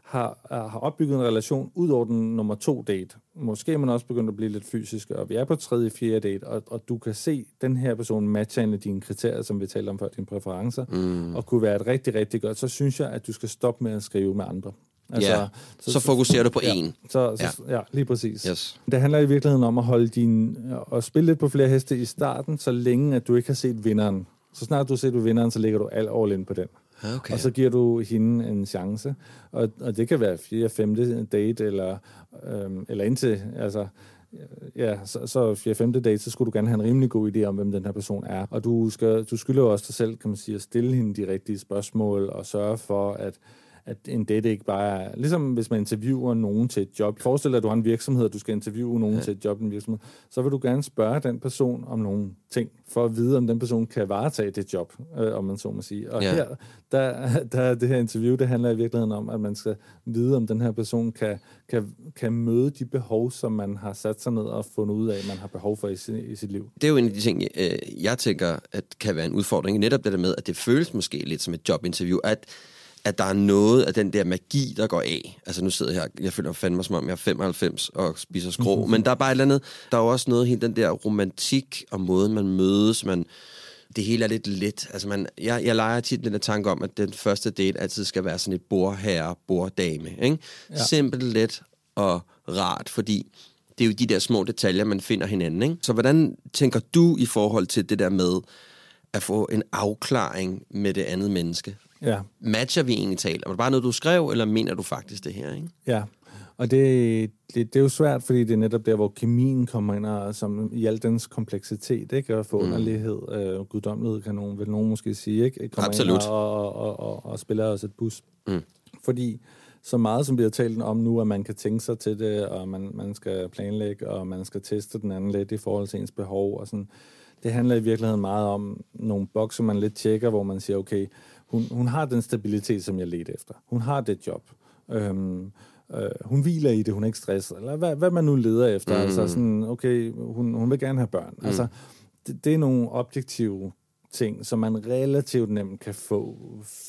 har, har opbygget en relation ud over den nummer to date. Måske er man også begyndt at blive lidt fysisk, og vi er på tredje, fjerde date, og, og du kan se, den her person matcher en af dine kriterier, som vi talte om før, dine præferencer, mm. og kunne være et rigtig, rigtig godt, så synes jeg, at du skal stoppe med at skrive med andre. Ja, så fokuserer du på ja, én. Så, så, ja. ja, lige præcis. Yes. Det handler i virkeligheden om at holde din, at spille lidt på flere heste i starten, så længe at du ikke har set vinderen. Så snart du har set vinderen, så lægger du al all in på den. Okay. Og så giver du hende en chance. Og, og det kan være fjerde, femte date, eller, øhm, eller indtil, altså, ja, så, så fjerde, femte date, så skulle du gerne have en rimelig god idé om, hvem den her person er. Og du, skal, du skylder jo også dig selv, kan man sige, at stille hende de rigtige spørgsmål, og sørge for, at at en date ikke bare er... Ligesom hvis man interviewer nogen til et job. Forestil dig, at du har en virksomhed, og du skal interviewe nogen ja. til et job i en virksomhed. Så vil du gerne spørge den person om nogle ting, for at vide, om den person kan varetage det job, øh, om man så må sige. Og Ja. her, der, der det her interview, det handler i virkeligheden om, at man skal vide, om den her person kan, kan, kan møde de behov, som man har sat sig ned og fundet ud af, man har behov for i, sit, i sit liv. Det er jo en af de ting, øh, jeg tænker, at kan være en udfordring. Netop det der med, at det føles måske lidt som et jobinterview, at, at der er noget af den der magi, der går af. Altså nu sidder jeg her, jeg føler fandme som om, jeg er 95 og spiser skrå, mm-hmm. men der er bare et eller andet, der er jo også noget, helt den der romantik og måden, man mødes, man, det hele er lidt let. Altså man, jeg, jeg leger tit den der tanke om, at den første date altid skal være sådan et bordherre, borddame. Ikke? Ja. Simpelt, let og rart, fordi det er jo de der små detaljer, man finder hinanden. Ikke? Så hvordan tænker du i forhold til det der med at få en afklaring med det andet menneske? Ja, Matcher vi egentlig talt? Er det bare noget, du skrev, eller mener du faktisk det her? Ikke? Ja, og det, det, det er jo svært, fordi det er netop der, hvor kemien kommer ind, og som i al dens kompleksitet, ikke? Og forunderlighed, mm. øh, guddommelighed, kan nogen, vil nogen måske sige, ikke? Kommer Absolut. Ind og, og, og, og, og spiller os et bus. Mm. Fordi så meget, som vi har talt om nu, at man kan tænke sig til det, og man, man skal planlægge, og man skal teste den anden lidt i forhold til ens behov, og sådan. Det handler i virkeligheden meget om nogle bokse, man lidt tjekker, hvor man siger, okay, hun, hun har den stabilitet, som jeg ledte efter. Hun har det job. Øhm, øh, hun hviler i det, hun er ikke stresset, eller hvad, hvad man nu leder efter. Mm. Altså sådan, okay, hun, hun vil gerne have børn. Mm. Altså, det, det er nogle objektive ting, som man relativt nemt kan få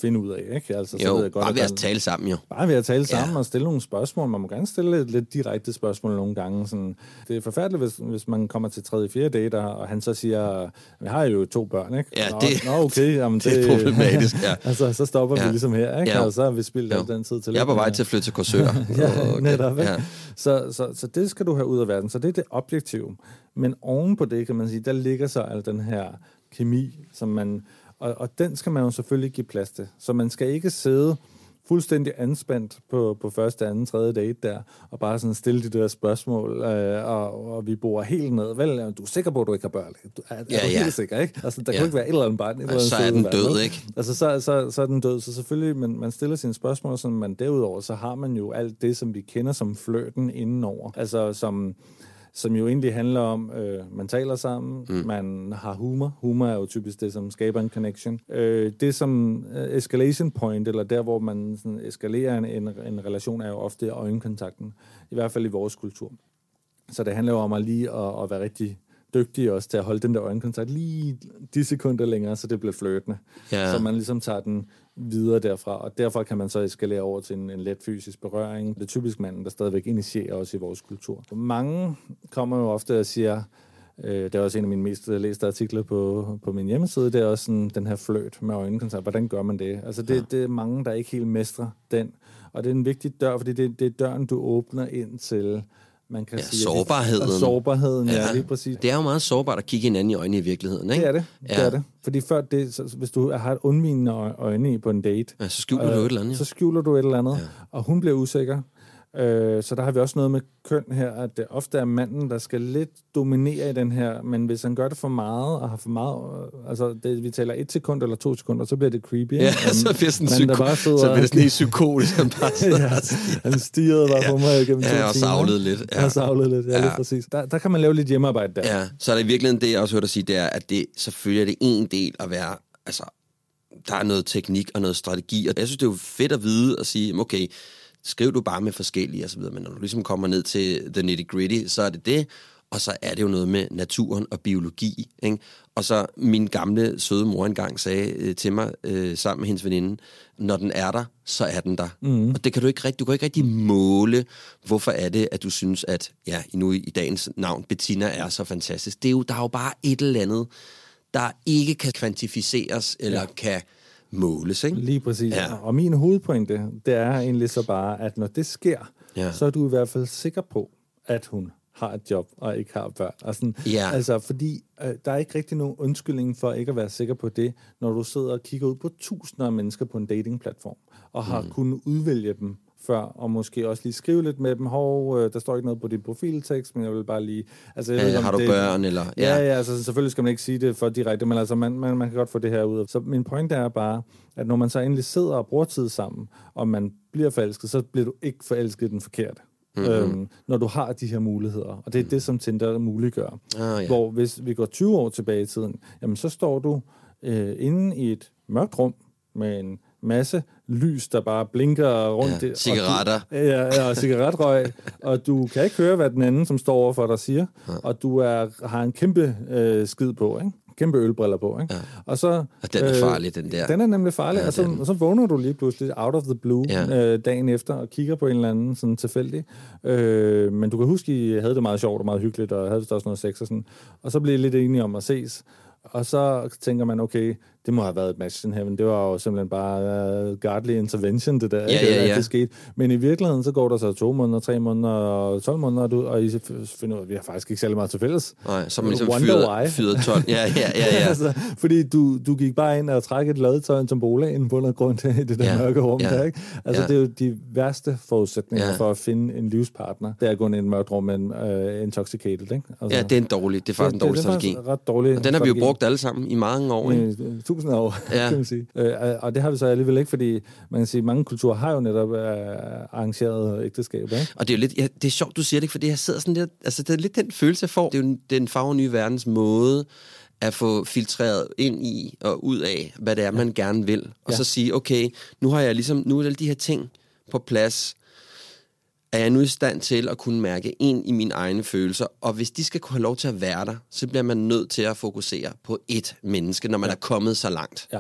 finde ud af. Ikke? Altså, Jo, ved jeg bare at ved at der- tale sammen jo. Bare ved at tale sammen Ja. og stille nogle spørgsmål. Man må gerne stille lidt, lidt direkte spørgsmål nogle gange. Sådan. Det er forfærdeligt, hvis, hvis man kommer til tredje, fjerde date, og og han så siger, jeg har jo to børn, ikke? Ja, nå, det- nå, okay, jamen, det er problematisk, ja. altså, så stopper Ja. vi ligesom her, ikke? Ja. Og så har vi spildt Jo. den tid til Jeg er på vej til at flytte til Korsør. Ja, Og- netop. Ikke? Ja. Så, så, så det skal du have ud af verden. Så det er det objektive. Men oven på det, kan man sige, der ligger så al den her kemi, som man, og, og den skal man jo selvfølgelig give plads til. Så man skal ikke sidde fuldstændig anspændt på, på første, anden, tredje date der, og bare sådan stille de der spørgsmål, øh, og, og vi bor helt ned. Vel, du er sikker på, at du ikke har børn? Du, er, er Ja, du ja. helt sikker, ikke? Altså, der Ja. kan ikke være et eller andet barn. et eller andet så er den død, vel? ikke? Altså, så, så, så er den død. Så selvfølgelig, man, man stiller sine spørgsmål, sådan, men derudover, så har man jo alt det, som vi kender som flirten indenover. Altså, som, som jo egentlig handler om, øh, man taler sammen, mm. man har humor. Humor er jo typisk det, som skaber en connection. Øh, det som øh, escalation point, eller der, hvor man sådan, eskalerer en, en, en relation, er jo ofte øjenkontakten. I hvert fald i vores kultur. Så det handler jo om at lige at, at være rigtig dygtig også til at holde den der øjenkontakt lige de sekunder længere, så det bliver flirtende. Ja. Så man ligesom tager den videre derfra, og derfor kan man så eskalere over til en, en let fysisk berøring. Det er typisk manden, der stadigvæk initierer også i vores kultur. Mange kommer jo ofte og siger, øh, det er også en af mine mest læste artikler på, på min hjemmeside, det er også sådan, den her fløt med øjenkontakt. Hvordan gør man det? Altså det, ja. det er mange, der ikke helt mestrer den. Og det er en vigtig dør, fordi det, det er døren, du åbner ind til man kan Ja, sige, sårbarheden. Og sårbarheden, ja, ja, lige præcis. Det er jo meget sårbart at kigge hinanden i øjnene i virkeligheden, ikke? Det er det. Ja. Ja. Det er det. Fordi før det, så, hvis du har et undvigende øjne på en date, Ja, så skjuler du et eller andet, jo. Så skjuler du et eller andet, ja. og hun bliver usikker. Øh, så der har vi også noget med køn her, at det ofte er manden, der skal lidt dominere i den her, men hvis han gør det for meget, og har for meget, øh, altså det, vi taler et sekund eller to sekunder, så bliver det creepy. Ja, ikke? så bliver sådan der psyko- bare sidder så bliver det og- sådan helt psykotisk. Han bare sidder ja, og han stirrede bare på mig gennem Ja, to og timer. savlede lidt, ja. Ja. Og savlede lidt, ja, ja. Ja. lige præcis. Der, der kan man lave lidt hjemmearbejde der. Ja, så er der i virkeligheden det, jeg også hørte dig sige, det er, at det selvfølgelig er det en del at være, altså, der er noget teknik og noget strategi, og jeg synes, det er jo fedt at vide og sige, okay, skriv du bare med forskellige videre, men når du ligesom kommer ned til the nitty gritty, så er det det, og så er det jo noget med naturen og biologi, ikke? Og så min gamle søde mor engang sagde øh, til mig, øh, sammen med hendes veninde, når den er der, så er den der. Mm. Og det kan du ikke rigtig, du kan ikke rigtig måle, hvorfor er det, at du synes, at ja, nu i, i dagens navn, Bettina er så fantastisk. Det er jo, der er jo bare et eller andet, der ikke kan kvantificeres eller ja. kan måles, ikke? Lige præcis. Ja. Og min hovedpointe, det er egentlig så bare, at når det sker, ja. så er du i hvert fald sikker på, at hun har et job og ikke har børn. Og sådan, Ja. Altså, fordi øh, der er ikke rigtig nogen undskyldning for ikke at være sikker på det, når du sidder og kigger ud på tusinder af mennesker på en datingplatform, og har mm. kunnet udvælge dem før, og måske også lige skrive lidt med dem. Hov, øh, der står ikke noget på din profiltekst, men jeg vil bare lige... Altså, jeg Ja, ved har du det, børn, eller- Ja, ja. ja, altså selvfølgelig skal man ikke sige det for direkte, men altså man, man, man kan godt få det her ud. Så min pointe er bare, at når man så endelig sidder og bruger tid sammen, og man bliver forelsket, så bliver du ikke forelsket den forkerte. Mm-hmm. Øhm, når du har de her muligheder. Og det er det, som Tinder muliggør. Ah, ja. Hvor hvis vi går 20 år tilbage i tiden, jamen så står du øh, inde i et mørkt rum med en masse lys, der bare blinker rundt. Ja, Og du- cigaretter. Ja, ja, og cigaretrøg, og du kan ikke høre, hvad den anden, som står overfor dig, siger, og du er, har en kæmpe øh, skid på, ikke? kæmpe ølbriller på. Ikke? Ja. Og, så, Og den er farlig, den der. Den er nemlig farlig, Ja, ja, og, så, den. og så vågner du lige pludselig out of the blue Ja. ja. øh, dagen efter og kigger på en eller anden sådan tilfældig. Øh, men du kan huske, I havde det meget sjovt og meget hyggeligt, og havde vist også noget sex og sådan. Og så blev I lidt enige om at ses. Og så tænker man, okay, det må have været et match in heaven. Det var jo simpelthen bare uh, godly intervention, det der. Ja, ikke? ja, At ja. Det skete. Men i virkeligheden, så går der så to måneder, tre måneder og 12 måneder, og, du, og I finder ud af, at vi har faktisk ikke særlig meget til fælles. Nej, så man ligesom Wonder fyret, fyret 12. Ja, ja, ja, ja. altså, fordi du, du gik bare ind og træk et lodtøj en tombola ind på noget grund i det der Ja, mørke rum ja, der, ikke? Altså, ja. det er jo de værste forudsætninger Ja. for at finde en livspartner. Det er at gå ind i et mørkt rum en uh, intoxicated, ikke? Altså, ja, det er en dårlig, det er faktisk en dårlig det, det, strategi. Det ret dårlig Og den har vi jo brugt alle sammen i mange år, ikke? I tusind af år, Ja. kan man sige. Øh, og det har vi så alligevel ikke, fordi man kan sige, mange kulturer har jo netop øh, arrangeret ægteskaber, ikke? Og det er jo lidt, ja, det er sjovt, du siger det, ikke, for det jeg sidder sådan lidt, altså det er lidt den følelse, jeg får. Det er jo den farve nye verdens måde at få filtreret ind i og ud af, hvad det er, man gerne vil. Og Ja. så sige, okay, nu har jeg ligesom, nu er alle de her ting på plads. Er jeg nu i stand til at kunne mærke ind i mine egne følelser? Og hvis de skal kunne have lov til at være der, så bliver man nødt til at fokusere på ét menneske, når man ja. er kommet så langt. Ja,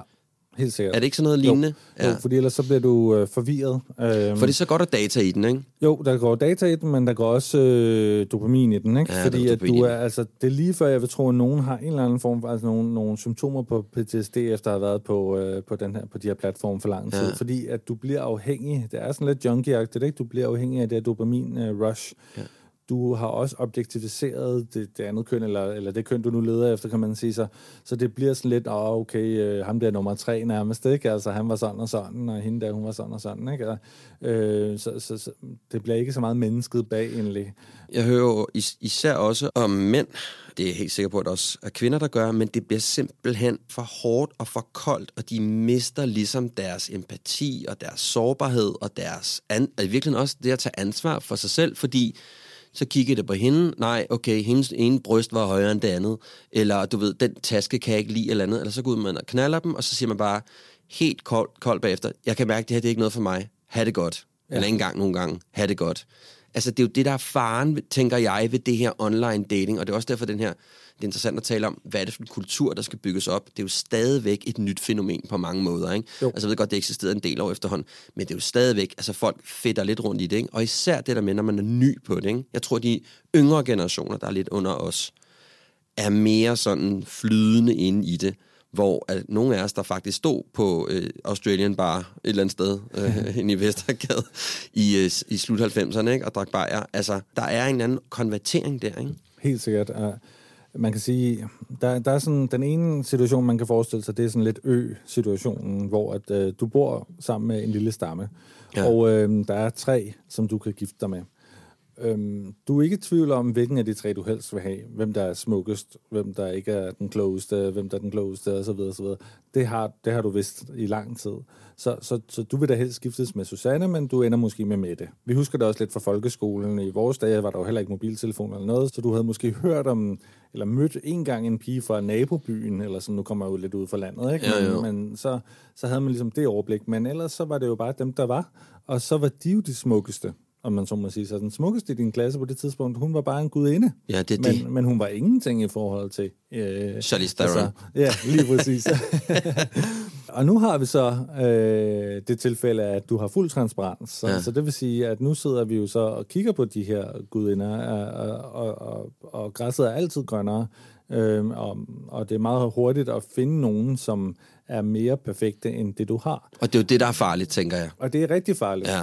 helt sikkert. Er det ikke sådan noget lignende? Jo, jo fordi ellers så bliver du øh, forvirret. Øhm, For det er så godt at data i den, ikke? Jo, der går data i den, men der går også øh, dopamin i den, ikke? Ja, Fordi at du er, altså, det er lige før, jeg vil tro, at nogen har en eller anden form, altså nogle, nogle symptomer på PTSD, efter at have været på, øh, på, den her, på de her platforme for lang tid. Ja. Fordi at du bliver afhængig, det er sådan lidt junkie-agtigt, ikke? Du bliver afhængig af det her dopamin-rush. Ja. Du har også objektiviseret det, det andet køn, eller, eller det køn, du nu leder efter, kan man sige. Så, så det bliver sådan lidt, åh, oh, okay, øh, ham der nummer tre nærmest, ikke? Altså, han var sådan og sådan, og hende der, hun var sådan og sådan, ikke? Og, øh, så, så, så, det bliver ikke så meget mennesket bag, egentlig. Jeg hører jo is- især også om mænd, det er jeg helt sikker på, at der også er kvinder, der gør, men det bliver simpelthen for hårdt og for koldt, og de mister ligesom deres empati og deres sårbarhed og deres an- og i virkeligheden også det at tage ansvar for sig selv, fordi så kigger det på hende, nej, okay, hendes ene bryst var højere end det andet, eller du ved, den taske kan jeg ikke lide, eller andet, eller så går man og knaller dem, og så siger man bare helt koldt, koldt bagefter, jeg kan mærke, det her det er ikke noget for mig, ha' det godt, ja. eller ikke engang nogle gange, ha' det godt. Altså, det er jo det, der er faren, tænker jeg, ved det her online dating, og det er også derfor, den her, det er interessant at tale om, hvad er det for en kultur, der skal bygges op. Det er jo stadigvæk et nyt fænomen på mange måder, ikke? Jo. Altså, jeg ved godt, det eksisterede en del år efterhånden, men det er jo stadigvæk, altså folk fedter lidt rundt i det, ikke? Og især det der med, når man er ny på det, ikke? Jeg tror, de yngre generationer, der er lidt under os, er mere sådan flydende inde i det, hvor at nogle af os, der faktisk stod på øh, Australian Bar et eller andet sted øh, inde i Vestergade i, øh, i slut 90'erne ikke, og drak bajer, altså der er en anden konvertering der, ikke? Helt sikkert. Man kan sige, der, der er sådan, den ene situation, man kan forestille sig, det er sådan lidt ø-situationen, hvor at, uh, du bor sammen med en lille stamme, Ja. og uh, der er tre, som du kan gifte dig med. Øhm, du er ikke i tvivl om, hvilken af de tre, du helst vil have. Hvem der er smukkest, hvem der ikke er den klogeste, hvem der er den klogeste, osv. osv. Det, har, det har du vidst i lang tid. Så, så, så du vil da helst skiftes med Susanne, men du ender måske med Mette. Vi husker det også lidt fra folkeskolen. I vores dage var der jo heller ikke mobiltelefon eller noget, så du havde måske hørt om, eller mødt en gang en pige fra nabobyen, eller sådan, nu kommer jeg jo lidt ud fra landet, ikke? Jo, jo. Men, men så, så havde man ligesom det overblik. Men ellers så var det jo bare dem, der var. Og så var de jo de smukkeste om man så må sige. Så den smukkeste i din klasse på det tidspunkt, hun var bare en gudinde. Ja, det er det. Men, men hun var ingenting i forhold til... Øh, Charlize Theron. ja, lige præcis. og nu har vi så øh, det tilfælde, at du har fuld transparens. Så, Ja. ja. så det vil sige, at nu sidder vi jo så og kigger på de her gudinder, øh, og, og, og, og græsset er altid grønnere. Øh, og, og det er meget hurtigt at finde nogen, som er mere perfekte end det, du har. Og det er jo det, der er farligt, tænker jeg. Og det er rigtig farligt. Ja.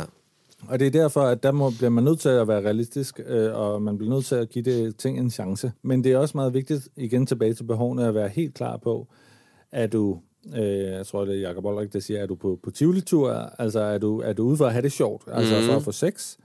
Og det er derfor, at der må, bliver man nødt til at være realistisk, øh, og man bliver nødt til at give det ting en chance. Men det er også meget vigtigt, igen tilbage til behovene, at være helt klar på, at du, øh, jeg tror, det er Jacob Olrik, der siger, er du på, på Tivoli-tur, altså er du, er du ude for at have det sjovt, altså Mhm. for at få sex,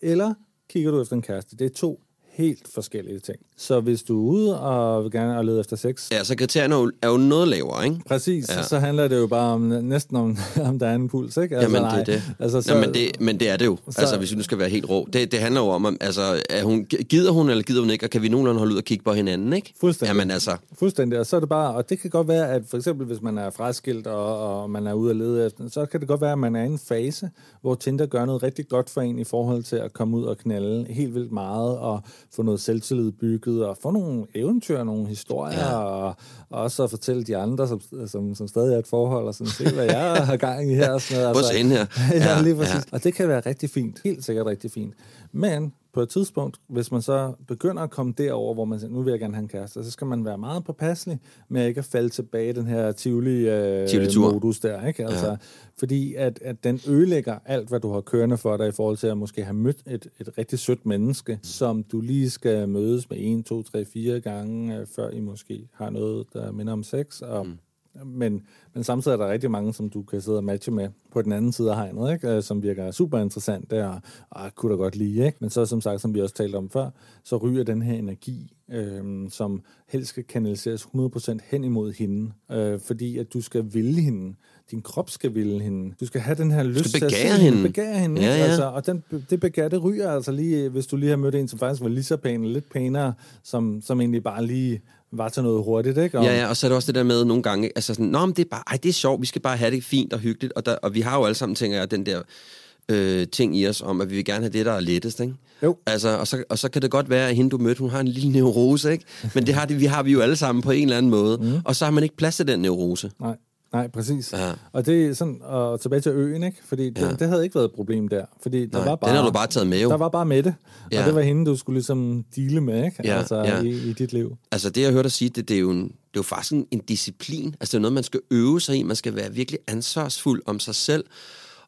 eller kigger du efter en kæreste? Det er to helt forskellige ting. Så hvis du er ude og vil gerne og lede efter sex, Ja, så kriterierne er jo, er jo noget lavere, ikke? præcis, Ja. så handler det jo bare om næsten om, om der er en puls, ikke? Jamen, det nej. er det. Altså, Så, Nå, men, det, men det er det jo. Så, så- altså, hvis vi nu skal være helt rå. Det, det handler jo om, altså, er hun, gider hun eller gider hun ikke, og kan vi nogenlunde holde ud og kigge på hinanden, ikke? Fuldstændig. Jamen altså, Fuldstændig, og så er det bare, og det kan godt være, at for eksempel hvis man er fraskilt, og, og man er ude at lede efter, så kan det godt være, at man er i en fase, hvor Tinder gør noget rigtig godt for en i forhold til at komme ud og knalde helt vildt meget, og få noget selvtillid bygget, og få nogle eventyr, nogle historier, Ja. og, og også at fortælle de andre, som, som, som stadig er et forhold, og sådan, se hvad jeg har gang i her. Og sådan noget. Se hende her. ja, Ja, lige præcis. Ja. Og det kan være rigtig fint. Helt sikkert rigtig fint. Men på et tidspunkt, hvis man så begynder at komme derover, hvor man siger, nu vil jeg gerne have en kæreste, så skal man være meget påpasselig med ikke at falde tilbage i den her Tivoli-tur. Tivoli-modus der. Ikke? Altså, ja. Fordi at, at den ødelægger alt, hvad du har kørende for dig i forhold til at måske have mødt et, et rigtig sødt menneske, som du lige skal mødes med en, to, tre, fire gange, øh, før I måske har noget, der minder om sex. Og, mm. Men, men samtidig er der rigtig mange, som du kan sidde og matche med på den anden side af hegnet, ikke? Øh, som virker super interessant der, og ah, kunne da godt lide. Ikke? Men så som sagt, som vi også talte om før, så ryger den her energi, øh, som helst skal kanaliseres 100% hen imod hende, øh, fordi at du skal ville hende. Din krop skal ville hende. Du skal have den her lyst til at se hende. Begære hende, Ja, ja. Altså, og den, det begær, det ryger altså lige, hvis du lige har mødt en, som faktisk var lige så pæn, lidt pænere, som, som egentlig bare lige var til noget hurtigt, ikke? Og, Ja, ja, og så er det også det der med nogle gange, altså sådan, nå, men det er bare, ej, det er sjovt, vi skal bare have det fint og hyggeligt, og, der, og vi har jo alle sammen, tænker jeg, den der øh, ting i os om, at vi vil gerne have det, der er lettest, ikke? Jo. Altså, og, så, og så kan det godt være, at hende, du mødte, hun har en lille neurose, ikke? Men det har, det, vi har vi jo alle sammen på en eller anden måde. Mm. Og så har man ikke plads til den neurose. Nej, nej, præcis. Ja. Og det er sådan, og tilbage til øen, ikke? Fordi det, Ja. det havde ikke været et problem der. Fordi der Nej, var bare, den har du bare taget med, jo. Der var bare med det. Ja. Og det var hende, du skulle ligesom dele med, ikke? Ja, altså ja. I, i dit liv. Altså det, jeg hørte dig sige, det, det, er jo en, det er jo faktisk en, en disciplin. Altså det er noget, man skal øve sig i. Man skal være virkelig ansvarsfuld om sig selv.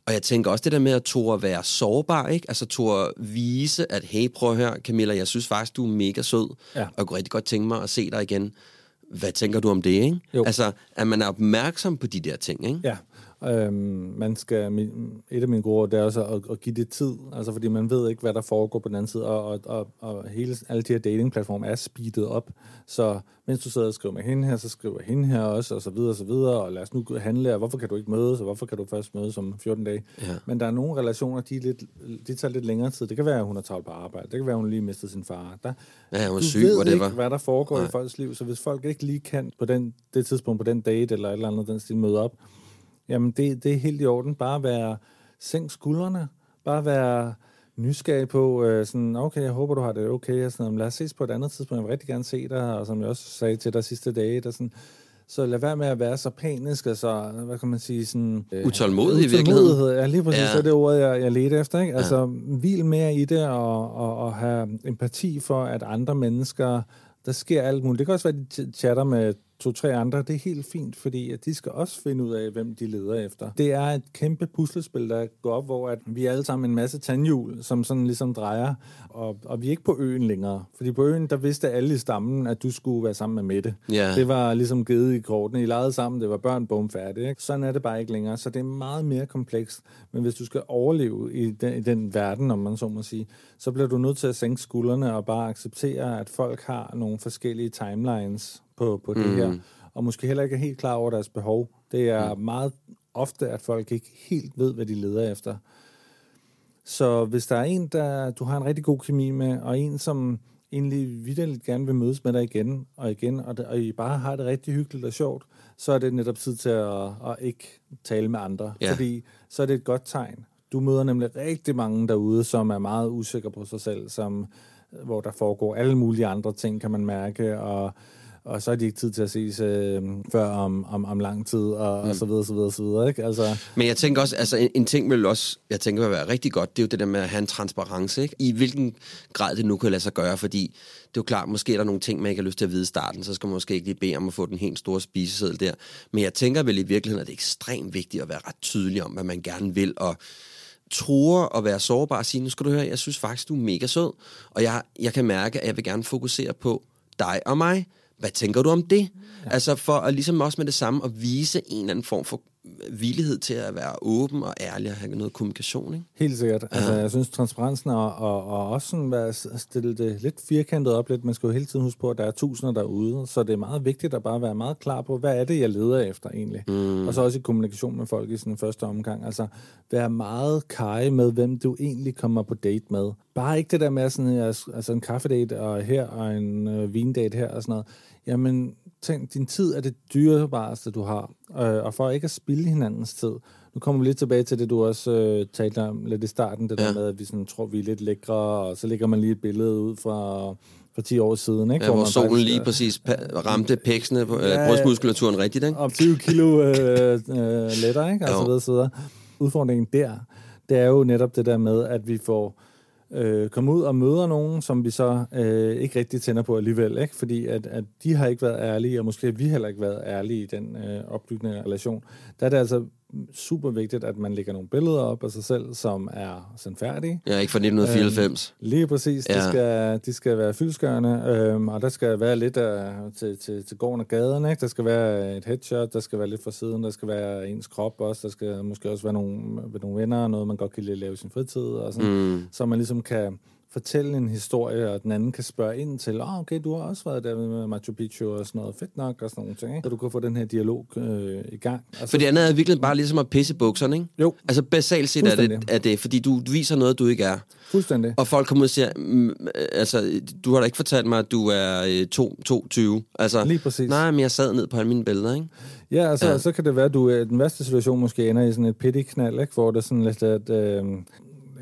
Og jeg tænker også det der med at tåre være sårbar, ikke? Altså tåre vise, at hey, prøv at høre, Camilla, jeg synes faktisk, du er mega sød. Ja. Og jeg kunne rigtig godt tænke mig at se dig igen. Hvad tænker du om det, ikke? Jo. Altså, at man er opmærksom på de der ting, ikke? Ja. Øhm, man skal, et af mine gode råd, det er også at, at give det tid, altså fordi man ved ikke, hvad der foregår på den anden side, og, og, og, og hele, alle de her datingplatforme er speedet op, så mens du sidder og skriver med hende her, så skriver hende her også, og så videre, og så videre, og lad os nu handle, og hvorfor kan du ikke mødes, og hvorfor kan du først mødes om 14 dage? Ja. Men der er nogle relationer, de, er lidt, de tager lidt længere tid. Det kan være, at hun har travlt på arbejde, det kan være, at hun lige mistede sin far. Der, Ja, hun er syg, ved whatever. ikke, hvad der foregår Nej. i folks liv, så hvis folk ikke lige kan på den, det tidspunkt, på den date, eller et eller andet, den stil møde op, jamen det, det er helt i orden. Bare være, sænk skuldrene, bare være nysgerrig på, øh, sådan, okay, jeg håber, du har det okay, og sådan, noget. lad os ses på et andet tidspunkt, jeg vil rigtig gerne se dig, og som jeg også sagde til dig sidste dage, der sådan, så lad være med at være så panisk, og så, hvad kan man sige, sådan... Øh, Utålmodig i virkeligheden. Ja, lige præcis, Ja. ja. så det ordet, jeg, jeg ledte efter, ikke? Altså, hvil mere i det, og, og, og have empati for, at andre mennesker, der sker alt muligt. Det kan også være, at de ch- chatter med to-tre andre. Det er helt fint, fordi at de skal også finde ud af, hvem de leder efter. Det er et kæmpe puslespil, der går op, hvor at vi er alle sammen en masse tandhjul, som sådan ligesom drejer, og, og vi er ikke på øen længere. Fordi på øen, der vidste alle i stammen, at du skulle være sammen med Mette. Ja. Det var ligesom givet i kortene. I legede sammen, det var børn, bum, færdig. Ikke? Sådan er det bare ikke længere. Så det er meget mere komplekst. Men hvis du skal overleve i den, i den verden, om man så må sige, så bliver du nødt til at sænke skuldrene og bare acceptere, at folk har nogle forskellige timelines på, på det Mm. her. Og måske heller ikke er helt klar over deres behov. Det er meget ofte, at folk ikke helt ved, hvad de leder efter. Så hvis der er en, der du har en rigtig god kemi med, og en, som egentlig vidderligt gerne vil mødes med dig igen og igen, og, det, og I bare har det rigtig hyggeligt og sjovt, så er det netop tid til at, at ikke tale med andre. Ja. Fordi så er det et godt tegn. Du møder nemlig rigtig mange derude, som er meget usikre på sig selv, som, hvor der foregår alle mulige andre ting, kan man mærke, og, og så har de ikke tid til at ses øh, før om, om, om lang tid, og, mm. og så videre, så videre, så videre. Ikke? Altså, Men jeg tænker også, altså en, en ting vil også, jeg tænker vil være rigtig godt, det er jo det der med at have en transparence, ikke? I hvilken grad det nu kan lade sig gøre, fordi det er jo klart, måske er der nogle ting, man ikke har lyst til at vide i starten, så skal man måske ikke lige bede om at få den helt store spiseseddel der. Men jeg tænker vel i virkeligheden, at det er ekstremt vigtigt at være ret tydelig om, hvad man gerne vil, og tror at være sårbar og sige, nu skal du høre, jeg synes faktisk, du er mega sød, og jeg, jeg kan mærke, at jeg vil gerne fokusere på dig og mig. Hvad tænker du om det? Ja. Altså for at ligesom også med det samme at vise en eller anden form for villighed til at være åben og ærlig og have noget kommunikation, ikke? Helt sikkert. Altså, jeg synes, transparensen og, og, og også sådan være, stille det lidt firkantet op lidt. Man skal jo hele tiden huske på, at der er tusinder derude, så det er meget vigtigt at bare være meget klar på, hvad er det, jeg leder efter egentlig. Mm. Og så også i kommunikation med folk i sådan første omgang. Altså, være meget kaj med, hvem du egentlig kommer på date med. Bare ikke det der med sådan, altså en kaffedate og her, og en øh, vindate her og sådan noget. Jamen, tænk, din tid er det dyrebareste, du har. Øh, og for ikke at spilde hinandens tid. Nu kommer vi lidt tilbage til det, du også øh, talte om lidt i starten, det ja. der med, at vi sådan, tror, vi er lidt lækre, og så lægger man lige et billede ud fra, fra 10 år siden. Ikke? Ja, hvor man solen faktisk, lige øh, præcis ramte pæksene, på, Ja, brystmuskulaturen rigtigt, ikke? om 20 kilo øh, øh, lettere, ikke? Og Jo. så videre. Udfordringen der, det er jo netop det der med, at vi får øh, komme ud og møder nogen, som vi så øh, ikke rigtig tænder på alligevel, ikke? fordi at, at de har ikke været ærlige, og måske har vi heller ikke været ærlige i den øh, opbygning af relation. Der er det altså super vigtigt, at man lægger nogle billeder op af sig selv, som er sandfærdige, Ja, ikke fra 1994. Lige præcis. Ja. De, skal, de skal være fyldskørende, øhm, og der skal være lidt af, til, til, til gården og gaden. Ikke? Der skal være et headshot, der skal være lidt fra siden, der skal være ens krop også, der skal måske også være nogle, nogle venner, noget man godt kan lide at lave i sin fritid, og sådan, mm. så man ligesom kan fortælle en historie, og den anden kan spørge ind til, oh, okay, du har også været der med Machu Picchu og sådan noget, fedt nok og sådan nogle ting, ikke? så du kan få den her dialog øh, i gang. Og så, For det andet er virkelig bare ligesom at pisse bukserne, ikke? Jo. Altså basalt set er det, er det, fordi du viser noget, du ikke er. fuldstændig. Og folk kommer ud og siger, mm, altså, du har da ikke fortalt mig, at du er øh, to- 22. Altså, Lige præcis. Nej, men jeg sad ned på alle mine billeder, ikke? Ja, altså, Ja. så kan det være, at du i den værste situation måske ender i sådan et pity-knald, ikke? hvor det er sådan lidt, at... Øh,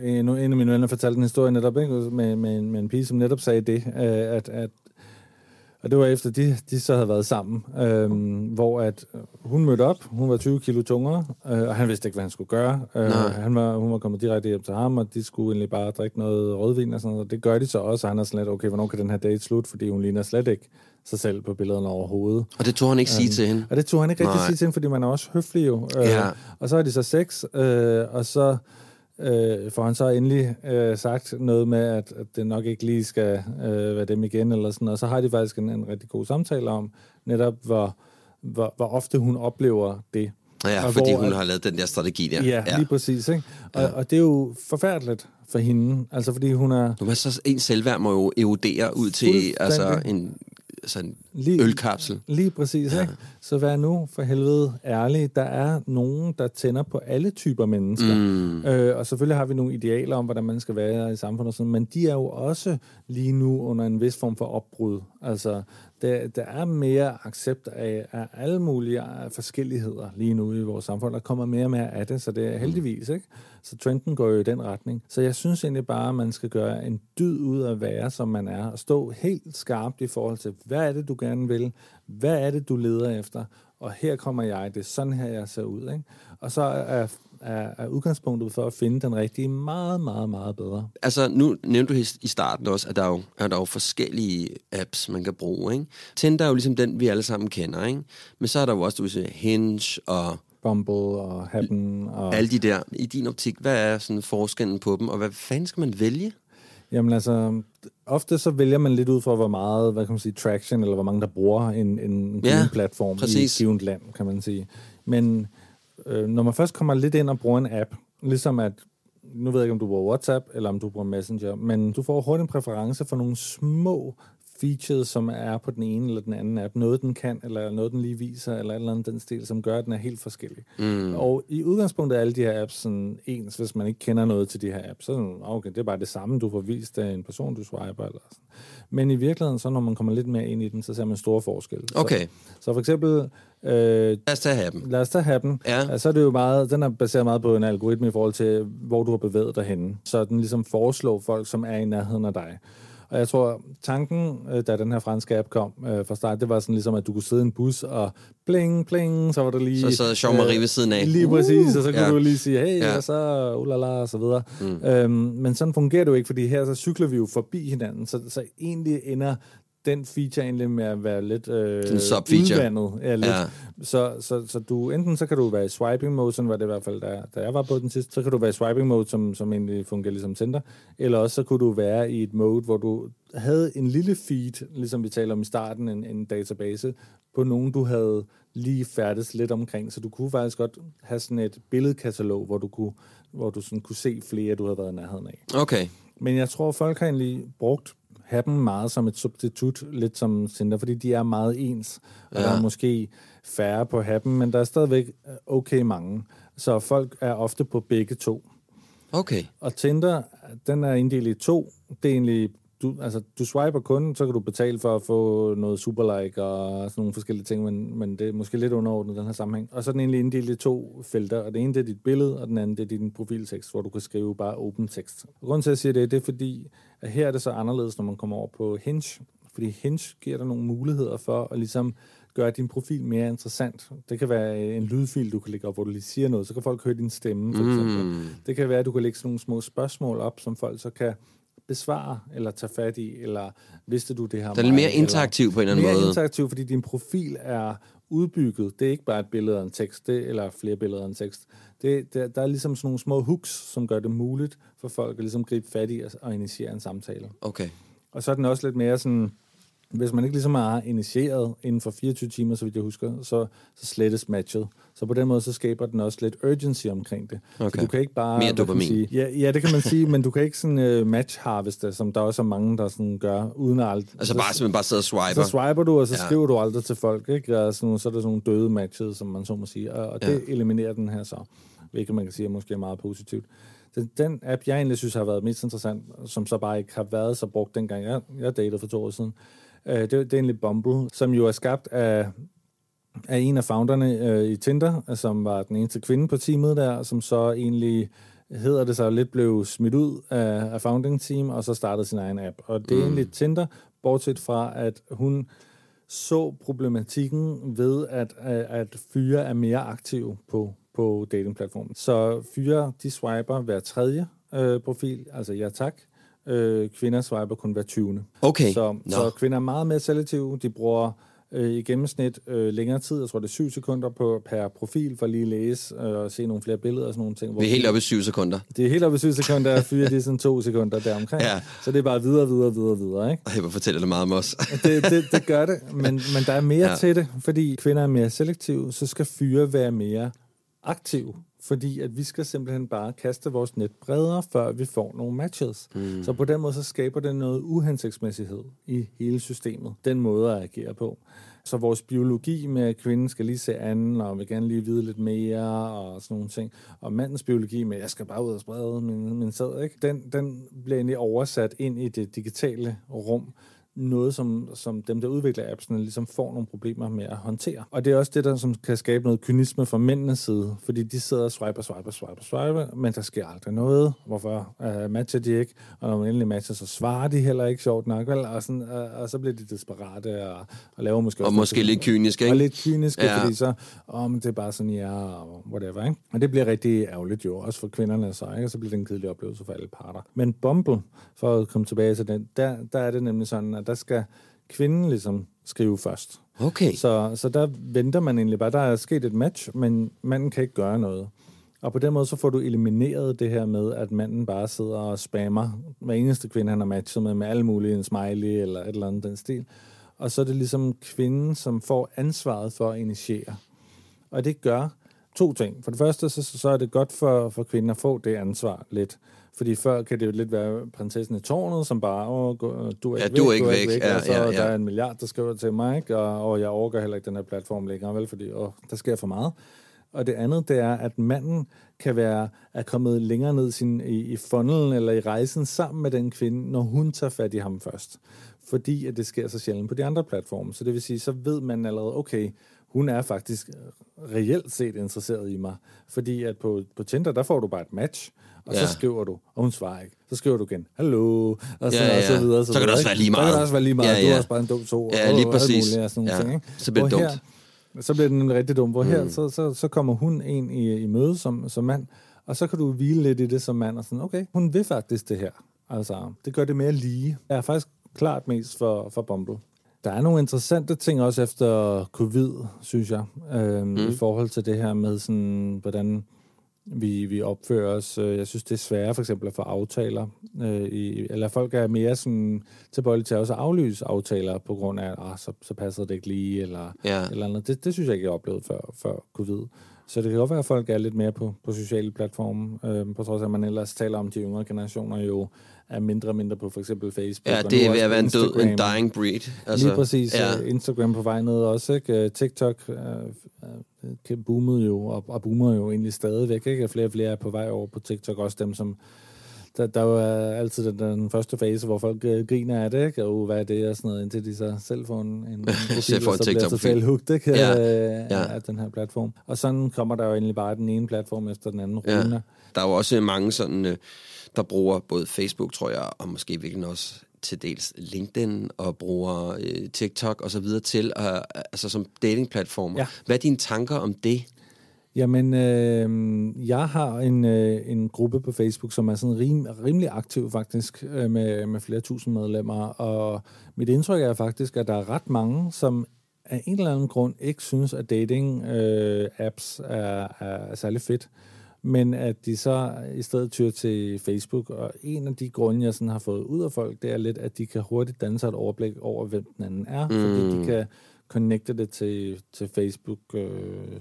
en, en af mine venner fortalte en historie netop, ikke? Med, med, en, med en pige, som netop sagde det, øh, at, at og det var efter, de, de så havde været sammen, øh, hvor at hun mødte op, hun var 20 kilo tungere, øh, og han vidste ikke, hvad han skulle gøre. Øh, han var, hun var kommet direkte hjem til ham, og de skulle egentlig bare drikke noget rødvin og sådan noget. Og det gør de så også, og han er sådan lidt, okay, hvornår kan den her date slutte, fordi hun ligner slet ikke sig selv på billederne overhovedet. Og det tog han ikke sige til hende. Og det tog han ikke rigtig Nej. sige til hende, fordi man er også høflig jo. Øh, Ja. Og så har de så sex, øh, og så øh, får han så endelig øh, sagt noget med, at, at det nok ikke lige skal øh, være dem igen, eller sådan, og så har de faktisk en, en rigtig god samtale om netop, hvor, hvor, hvor ofte hun oplever det. Ja, Og fordi hvor hun at- har lavet den der strategi der. Ja, ja. lige præcis. Ikke? Og, ja. og det er jo forfærdeligt for hende, altså fordi hun er... Nu er så en selvværd må jo erodere ud til altså en, altså en Lige- ølkapsel. Lige præcis, ja. ikke? Så vær nu for helvede ærlig. Der er nogen, der tænder på alle typer mennesker. Mm. Øh, og selvfølgelig har vi nogle idealer om, hvordan man skal være i samfundet og sådan, men de er jo også lige nu under en vis form for opbrud. Altså, der, der er mere accept af, af alle mulige øh, forskelligheder lige nu i vores samfund. Der kommer mere og mere af det, så det er heldigvis, ikke? Så trenden går jo i den retning. Så jeg synes egentlig bare, at man skal gøre en dyd ud af at være, som man er, og stå helt skarpt i forhold til, hvad er det, du gerne vil? Hvad er det, du leder efter? Og her kommer jeg, det er sådan her, jeg ser ud. Ikke? Og så er, er, er udgangspunktet for at finde den rigtige meget, meget, meget bedre. Altså, nu nævnte du i- i starten også, at der er jo, at der er jo forskellige apps, man kan bruge, ikke? Tinder er jo ligesom den, vi alle sammen kender, ikke? Men så er der jo også, du vil sige, Hinge og Bumble og Happen og... alle de der. I din optik, hvad er sådan forskellen på dem, og hvad fanden skal man vælge? Jamen altså, ofte så vælger man lidt ud fra, hvor meget, hvad kan man sige, traction, eller hvor mange, der bruger en, en Ja, platform præcis. i et givet land, kan man sige. Men øh, når man først kommer lidt ind og bruger en app, ligesom at, nu ved jeg ikke, om du bruger WhatsApp, eller om du bruger Messenger, men du får hurtigt en præference for nogle små features, som er på den ene eller den anden app. Noget, den kan, eller noget, den lige viser, eller et eller andet den stil, som gør, at den er helt forskellig. Mm. Og i udgangspunktet er alle de her apps sådan ens, hvis man ikke kender noget til de her apps. Så er det sådan, okay, det er bare det samme, du får vist af en person, du swiper. Eller sådan. Men i virkeligheden, så når man kommer lidt mere ind i den, så ser man store forskelle. Okay. Så, så for eksempel, øh, Lad os tage dem. lad os have den. Ja. Så er det jo meget, den er baseret meget på en algoritme i forhold til, hvor du har bevæget dig henne. Så den ligesom foreslår folk, som er i nærheden af dig. Og jeg tror, tanken, øh, da den her franske app kom øh, fra start, det var sådan ligesom, at du kunne sidde i en bus og bling, bling, så var der lige... Så sad Jean-Marie ved siden af. Lige præcis, og så kunne Ja. du lige sige, hey, Ja. ja. og så ulala, og så videre. Mm. Øhm, men sådan fungerer det jo ikke, fordi her så cykler vi jo forbi hinanden, så, så egentlig ender den feature egentlig med at være lidt øh, udvandet. Ja, lidt. Ja. Så, så, så du, enten så kan du være i swiping mode, sådan var det i hvert fald, da, da jeg var på den sidste, så kan du være i swiping mode, som, som egentlig fungerer ligesom Tinder, eller også så kunne du være i et mode, hvor du havde en lille feed, ligesom vi taler om i starten, en, en database, på nogen, du havde lige færdes lidt omkring, så du kunne faktisk godt have sådan et billedkatalog, hvor du kunne, hvor du sådan kunne se flere, du havde været i nærheden af. Okay. Men jeg tror, folk har egentlig brugt Happen meget som et substitut, lidt som Tinder, fordi de er meget ens. Og Ja. der er måske færre på Happen, men der er stadigvæk øh, okay mange. Så folk er ofte på begge to. Okay. Og Tinder, den er inddelt i to. Det er egentlig, du, altså, du swiper kun, så kan du betale for at få noget superlike og sådan nogle forskellige ting, men, men det er måske lidt underordnet den her sammenhæng. Og så er den egentlig inddelt i to felter, og det ene det er dit billede, og den anden det er din profiltekst, hvor du kan skrive bare åben tekst. Grunden til, at jeg siger det, det er fordi, at her er det så anderledes, når man kommer over på Hinge, fordi Hinge giver dig nogle muligheder for at ligesom gøre din profil mere interessant. Det kan være en lydfil, du kan lægge op, hvor du lige siger noget, så kan folk høre din stemme, for eksempel. Mm. Det kan være, at du kan lægge sådan nogle små spørgsmål op, som folk så kan besvare eller tage fat i, eller vidste du det her? Den er lidt mere interaktiv på en eller anden mere måde. interaktiv, fordi din profil er udbygget. Det er ikke bare et billede og en tekst, det, eller flere billeder og en tekst. Det, der, der er ligesom sådan nogle små hooks, som gør det muligt for folk at ligesom gribe fat i og, og initiere en samtale. Okay. Og så er den også lidt mere sådan hvis man ikke ligesom er initieret inden for 24 timer, så vidt jeg husker, så, så slettes matchet. Så på den måde, så skaber den også lidt urgency omkring det. Okay. Så du kan ikke bare... Mere dopamin. Sige, ja, ja, det kan man sige, men du kan ikke sådan uh, match harveste, som der også er mange, der sådan gør, uden aldrig... Altså bare simpelthen bare sidde og swiper. Så swiper du, og så Ja. skriver du aldrig til folk, ikke? Og sådan, så er der sådan nogle døde matches, som man så må sige. Og, og det Ja. eliminerer den her så, hvilket man kan sige er måske meget positivt. Så den app, jeg egentlig synes har været mest interessant, som så bare ikke har været så brugt dengang jeg, jeg datede for to år siden, øh, det, det er egentlig Bumble, som jo er skabt af, af en af founderne øh, i Tinder, øh, som var den eneste kvinde på teamet der, som så egentlig hedder det så lidt blev smidt ud af, af founding team, og så startede sin egen app. Og det er mm. egentlig Tinder, bortset fra, at hun så problematikken ved, at, at, at fyre er mere aktive på, på datingplatformen. Så fyre, de swiper hver tredje øh, profil, altså ja tak. Øh, kvinder swiper kun hver 20. Okay. Så, Nå. så kvinder er meget mere selektive. De bruger øh, i gennemsnit øh, længere tid, jeg tror det er 7 sekunder på, per profil, for lige at læse øh, og se nogle flere billeder og sådan nogle ting. hvor Vi er helt oppe i syv sekunder. det er helt oppe i 7 sekunder, og fyre det er sådan 2 sekunder deromkring. Ja. Så det er bare videre, videre, videre, videre, ikke? Ej, hvor fortæller det meget om os. det, det, det gør det, men, men der er mere Ja. til det, fordi kvinder er mere selektive, så skal fyre være mere aktive, fordi at vi skal simpelthen bare kaste vores net bredere, før vi får nogle matches. Mm. Så på den måde, så skaber det noget uhensigtsmæssighed i hele systemet, den måde at agere på. Så vores biologi med, at kvinden skal lige se anden, og vil gerne lige vide lidt mere, og sådan nogle ting. Og mandens biologi med, at jeg skal bare ud og sprede min, min sæd, ikke? Den, den bliver egentlig oversat ind i det digitale rum, noget, som, som dem, der udvikler appsene, ligesom får nogle problemer med at håndtere. Og det er også det, der som kan skabe noget kynisme fra mændenes side, fordi de sidder og swiper, swiper, swiper, swiper, men der sker aldrig noget. Hvorfor uh, matcher de ikke? Og når man endelig matcher, så svarer de heller ikke sjovt nok, vel? Og, sådan, uh, og så bliver de desperate og, og laver måske Og måske lidt kynisk, ikke? Og lidt kyniske, Ja. fordi så, om det er bare sådan, ja, whatever, ikke? Og det bliver rigtig ærgerligt jo, også for kvinderne så, ikke? Og så bliver det en kedelig oplevelse for alle parter. Men Bumble, for at komme tilbage til den, der, der er det nemlig sådan, at der skal kvinden ligesom skrive først. Okay. Så, så der venter man egentlig bare, der er sket et match, men manden kan ikke gøre noget. Og på den måde, så får du elimineret det her med, at manden bare sidder og spammer hver eneste kvinde, han har matchet med, med alle mulige, en smiley eller et eller andet den stil. Og så er det ligesom kvinden, som får ansvaret for at initiere. Og det gør to ting. For det første, så, så er det godt for, for kvinden at få det ansvar lidt. Fordi før kan det jo lidt være prinsessen i tårnet, som bare, åh, du er Ja, ikke du er væk, ikke du væk. væk. Ja, og så ja, ja. der er en milliard, der skriver til mig, ikke? Og, og jeg overgår heller ikke den her platform længere, vel? Fordi åh, der sker for meget. Og det andet, det er, at manden kan være er kommet længere ned sin, i, i funnelen eller i rejsen sammen med den kvinde, når hun tager fat i ham først. Fordi at det sker så sjældent på de andre platforme. Så det vil sige, så ved man allerede, okay, hun er faktisk reelt set interesseret i mig. Fordi at på, på Tinder, der får du bare et match, og Ja. så skriver du, og hun svarer ikke. Så skriver du igen, hallo, og så, Ja, ja. og så videre. Så kan det også være lige Så kan meget. det også være lige meget. Ja, Du ja. er også bare en dum to. Ja, og- lige og præcis. muligt og sådan Ja. ting, ikke? Så bliver det dumt. Her, så bliver nemlig rigtig dumt. Hvor mm. her, så, så, så kommer hun ind i, i møde som, som mand, og så kan du hvile lidt i det som mand, og sådan, okay, hun vil faktisk det her. Altså, det gør det mere lige. Jeg er faktisk klart mest for, for Bumble. Der er nogle interessante ting også efter covid, synes jeg, øhm, mm. i forhold til det her med, sådan, hvordan vi, vi opfører os. Øh, Jeg synes, det er sværere for eksempel at få aftaler. Øh, i, eller folk er mere sådan tilbøjelige til også at aflyse aftaler på grund af, at ah, så, så passer det ikke lige, eller, Ja. eller andet. Det, det synes jeg ikke, jeg har oplevet før, før covid. Så det kan godt være, at folk er lidt mere på, på sociale platforme, øh, på trods af, at man ellers taler om, de yngre generationer jo er mindre og mindre på for eksempel Facebook. Ja, og det er ved at være en død, en dying breed. Altså, Lige præcis. Ja. Ja. Instagram på vej ned også, ikke? Øh, TikTok øh, øh, boomede jo, og, og boomer jo egentlig stadigvæk, ikke? Og flere og flere er på vej over på TikTok, også dem, som... Der, der jo er altid den, den første fase, hvor folk øh, griner af det, ikke? Og uh, hvad er det, og sådan noget, indtil de så selv får en, en, profil, Selv får og en så bliver totalt hooked, ikke? Ja, Øh, ja. Af den her platform. Og sådan kommer der jo egentlig bare den ene platform efter den anden Ja. runde. Der er jo også mange sådan, øh, der bruger både Facebook, tror jeg, og måske virkelig også til dels LinkedIn og bruger øh, TikTok og så videre til, øh, altså som datingplatformer. Ja. Hvad er dine tanker om det? Jamen, øh, jeg har en, øh, en gruppe på Facebook, som er sådan rim, rimelig aktiv faktisk, øh, med, med flere tusind medlemmer, og mit indtryk er faktisk, at der er ret mange, som af en eller anden grund ikke synes, at dating-apps er, er særlig fedt. Men at de så i stedet tyr til Facebook. Og en af de grunde, jeg sådan har fået ud af folk, det er lidt, at de kan hurtigt danne sig et overblik over, hvem den anden er, mm. fordi de kan connecte det til, til Facebook. Øh,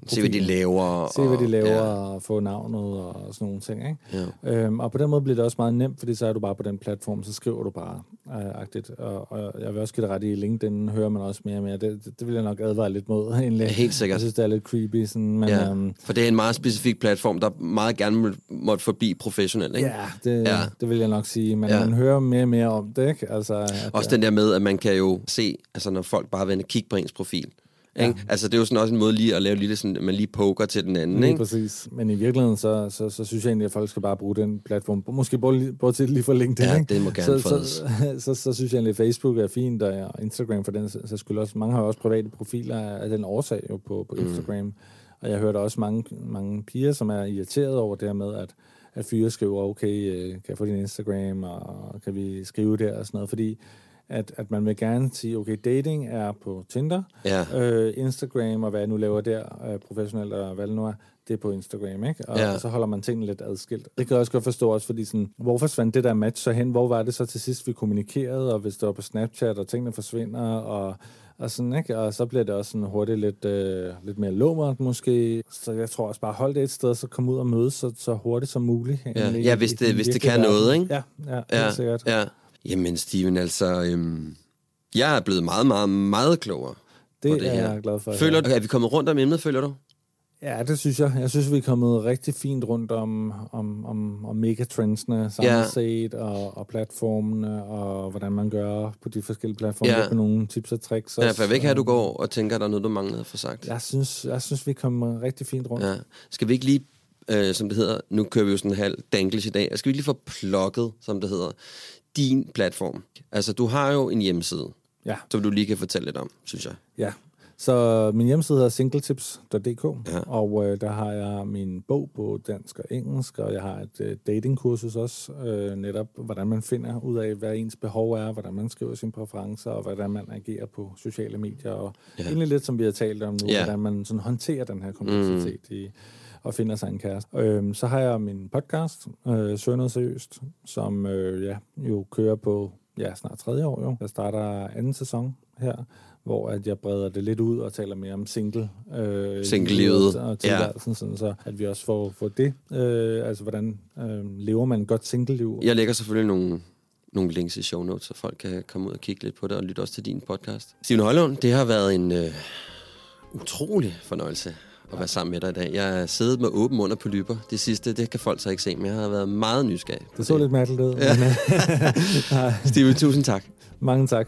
Se, hvad de laver. Se, hvad de laver, ja. og få navnet og sådan nogle ting. Ikke? Ja. Øhm, og på den måde bliver det også meget nemt, fordi så er du bare på den platform, så skriver du bare øh, agtigt. Og, og jeg vil også give det ret i LinkedIn, hører man også mere og mere. Det, det, det vil jeg nok advare lidt mod, egentlig. Helt sikkert. Jeg synes, det er lidt creepy. Sådan, men, Ja, øhm, for det er en meget specifik platform, der meget gerne må- måtte forbi professionel, ikke? ja, det, Ja. det vil jeg nok sige. Men ja. man hører mere og mere om det, ikke? Altså, at, Også den der med, at man kan jo se, altså når folk bare vender kig på ens profil. Ikke? Ja. Altså det er jo sådan også en måde lige at lave lidt sådan, at man lige poker til den anden, Lige ikke? præcis. Men i virkeligheden, så, så, så synes jeg egentlig, at folk skal bare bruge den platform. Måske bortset lige for LinkedIn. Ja, ikke? det må gerne så, fredes. så, så, så, synes jeg egentlig, at Facebook er fint, og Instagram for den så skulle også. Mange har også private profiler af den årsag jo på, på Mm. Instagram. Og jeg hørte også mange, mange piger, som er irriteret over det med, at, at fyre skriver, okay, øh, kan jeg få din Instagram, og kan vi skrive der og sådan noget, fordi at, at man vil gerne sige, okay, dating er på Tinder, Ja. øh, Instagram og hvad jeg nu laver der øh, professionelt og hvad det nu er, det er på Instagram, ikke? Og, Ja. og så holder man tingene lidt adskilt. Det kan jeg også godt forstå også, fordi sådan, hvor forsvandt det der match så hen? Hvor var det så til sidst, vi kommunikerede, og hvis det var på Snapchat, og tingene forsvinder, og, og sådan, ikke? Og så bliver det også sådan hurtigt lidt, øh, lidt mere lummert måske. Så jeg tror også bare, hold det et sted, så kom ud og mødes så, så hurtigt som muligt. Ja, ja hvis det, hvis det kan noget, verden. ikke? Ja, ja, Ja, sikkert. ja. Jamen, Steven, altså... Øhm, jeg er blevet meget, meget, meget klogere Det, på det er her. jeg glad for. at Føler du, er vi kommet rundt om emnet, føler du? Ja, det synes jeg. Jeg synes, vi er kommet rigtig fint rundt om, om, om, om megatrendsene samlet Ja. ja. set, og, og platformene, og hvordan man gør på de forskellige platforme. Ja. Ja. Med nogle tips og tricks. Ja, også. for jeg vil ikke at du går og tænker, at der er noget, du manglede at få sagt. Jeg synes, jeg synes vi er kommet rigtig fint rundt. Ja. Skal vi ikke lige, øh, som det hedder, nu kører vi jo sådan en halv danglish i dag, skal vi ikke lige få plukket, som det hedder, din platform? Altså, du har jo en hjemmeside, ja. som du lige kan fortælle lidt om, synes jeg. ja. Så min hjemmeside er singletips.dk, Ja. og øh, der har jeg min bog på dansk og engelsk, og jeg har et øh, datingkursus også, øh, netop hvordan man finder ud af, hvad ens behov er, hvordan man skriver sine præferencer, og hvordan man agerer på sociale medier, og Ja. egentlig lidt som vi har talt om nu, ja. hvordan man sådan håndterer den her kompleksitet mm. i og finder sig en kæreste. Øhm, så har jeg min podcast, øh, noget seriøst, som øh, ja, jo kører på ja, snart tredje år jo. Jeg starter anden sæson her, hvor at jeg breder det lidt ud og taler mere om single. Øh, Single-livet, og tilværelsen, ja. sådan, så at vi også får, får det. Øh, altså, hvordan øh, lever man et godt single-liv? Jeg lægger selvfølgelig nogle, nogle links i show notes, så folk kan komme ud og kigge lidt på det, og lytte også til din podcast. Steven Højlund, det har været en øh, utrolig fornøjelse at være sammen med dig i dag. Jeg har siddet med åben mund og polypper. Det sidste, det kan folk så ikke se, men jeg har været meget nysgerrig. Det så lidt mærkeligt ud. Ja. Steven, tusind tak. mange tak.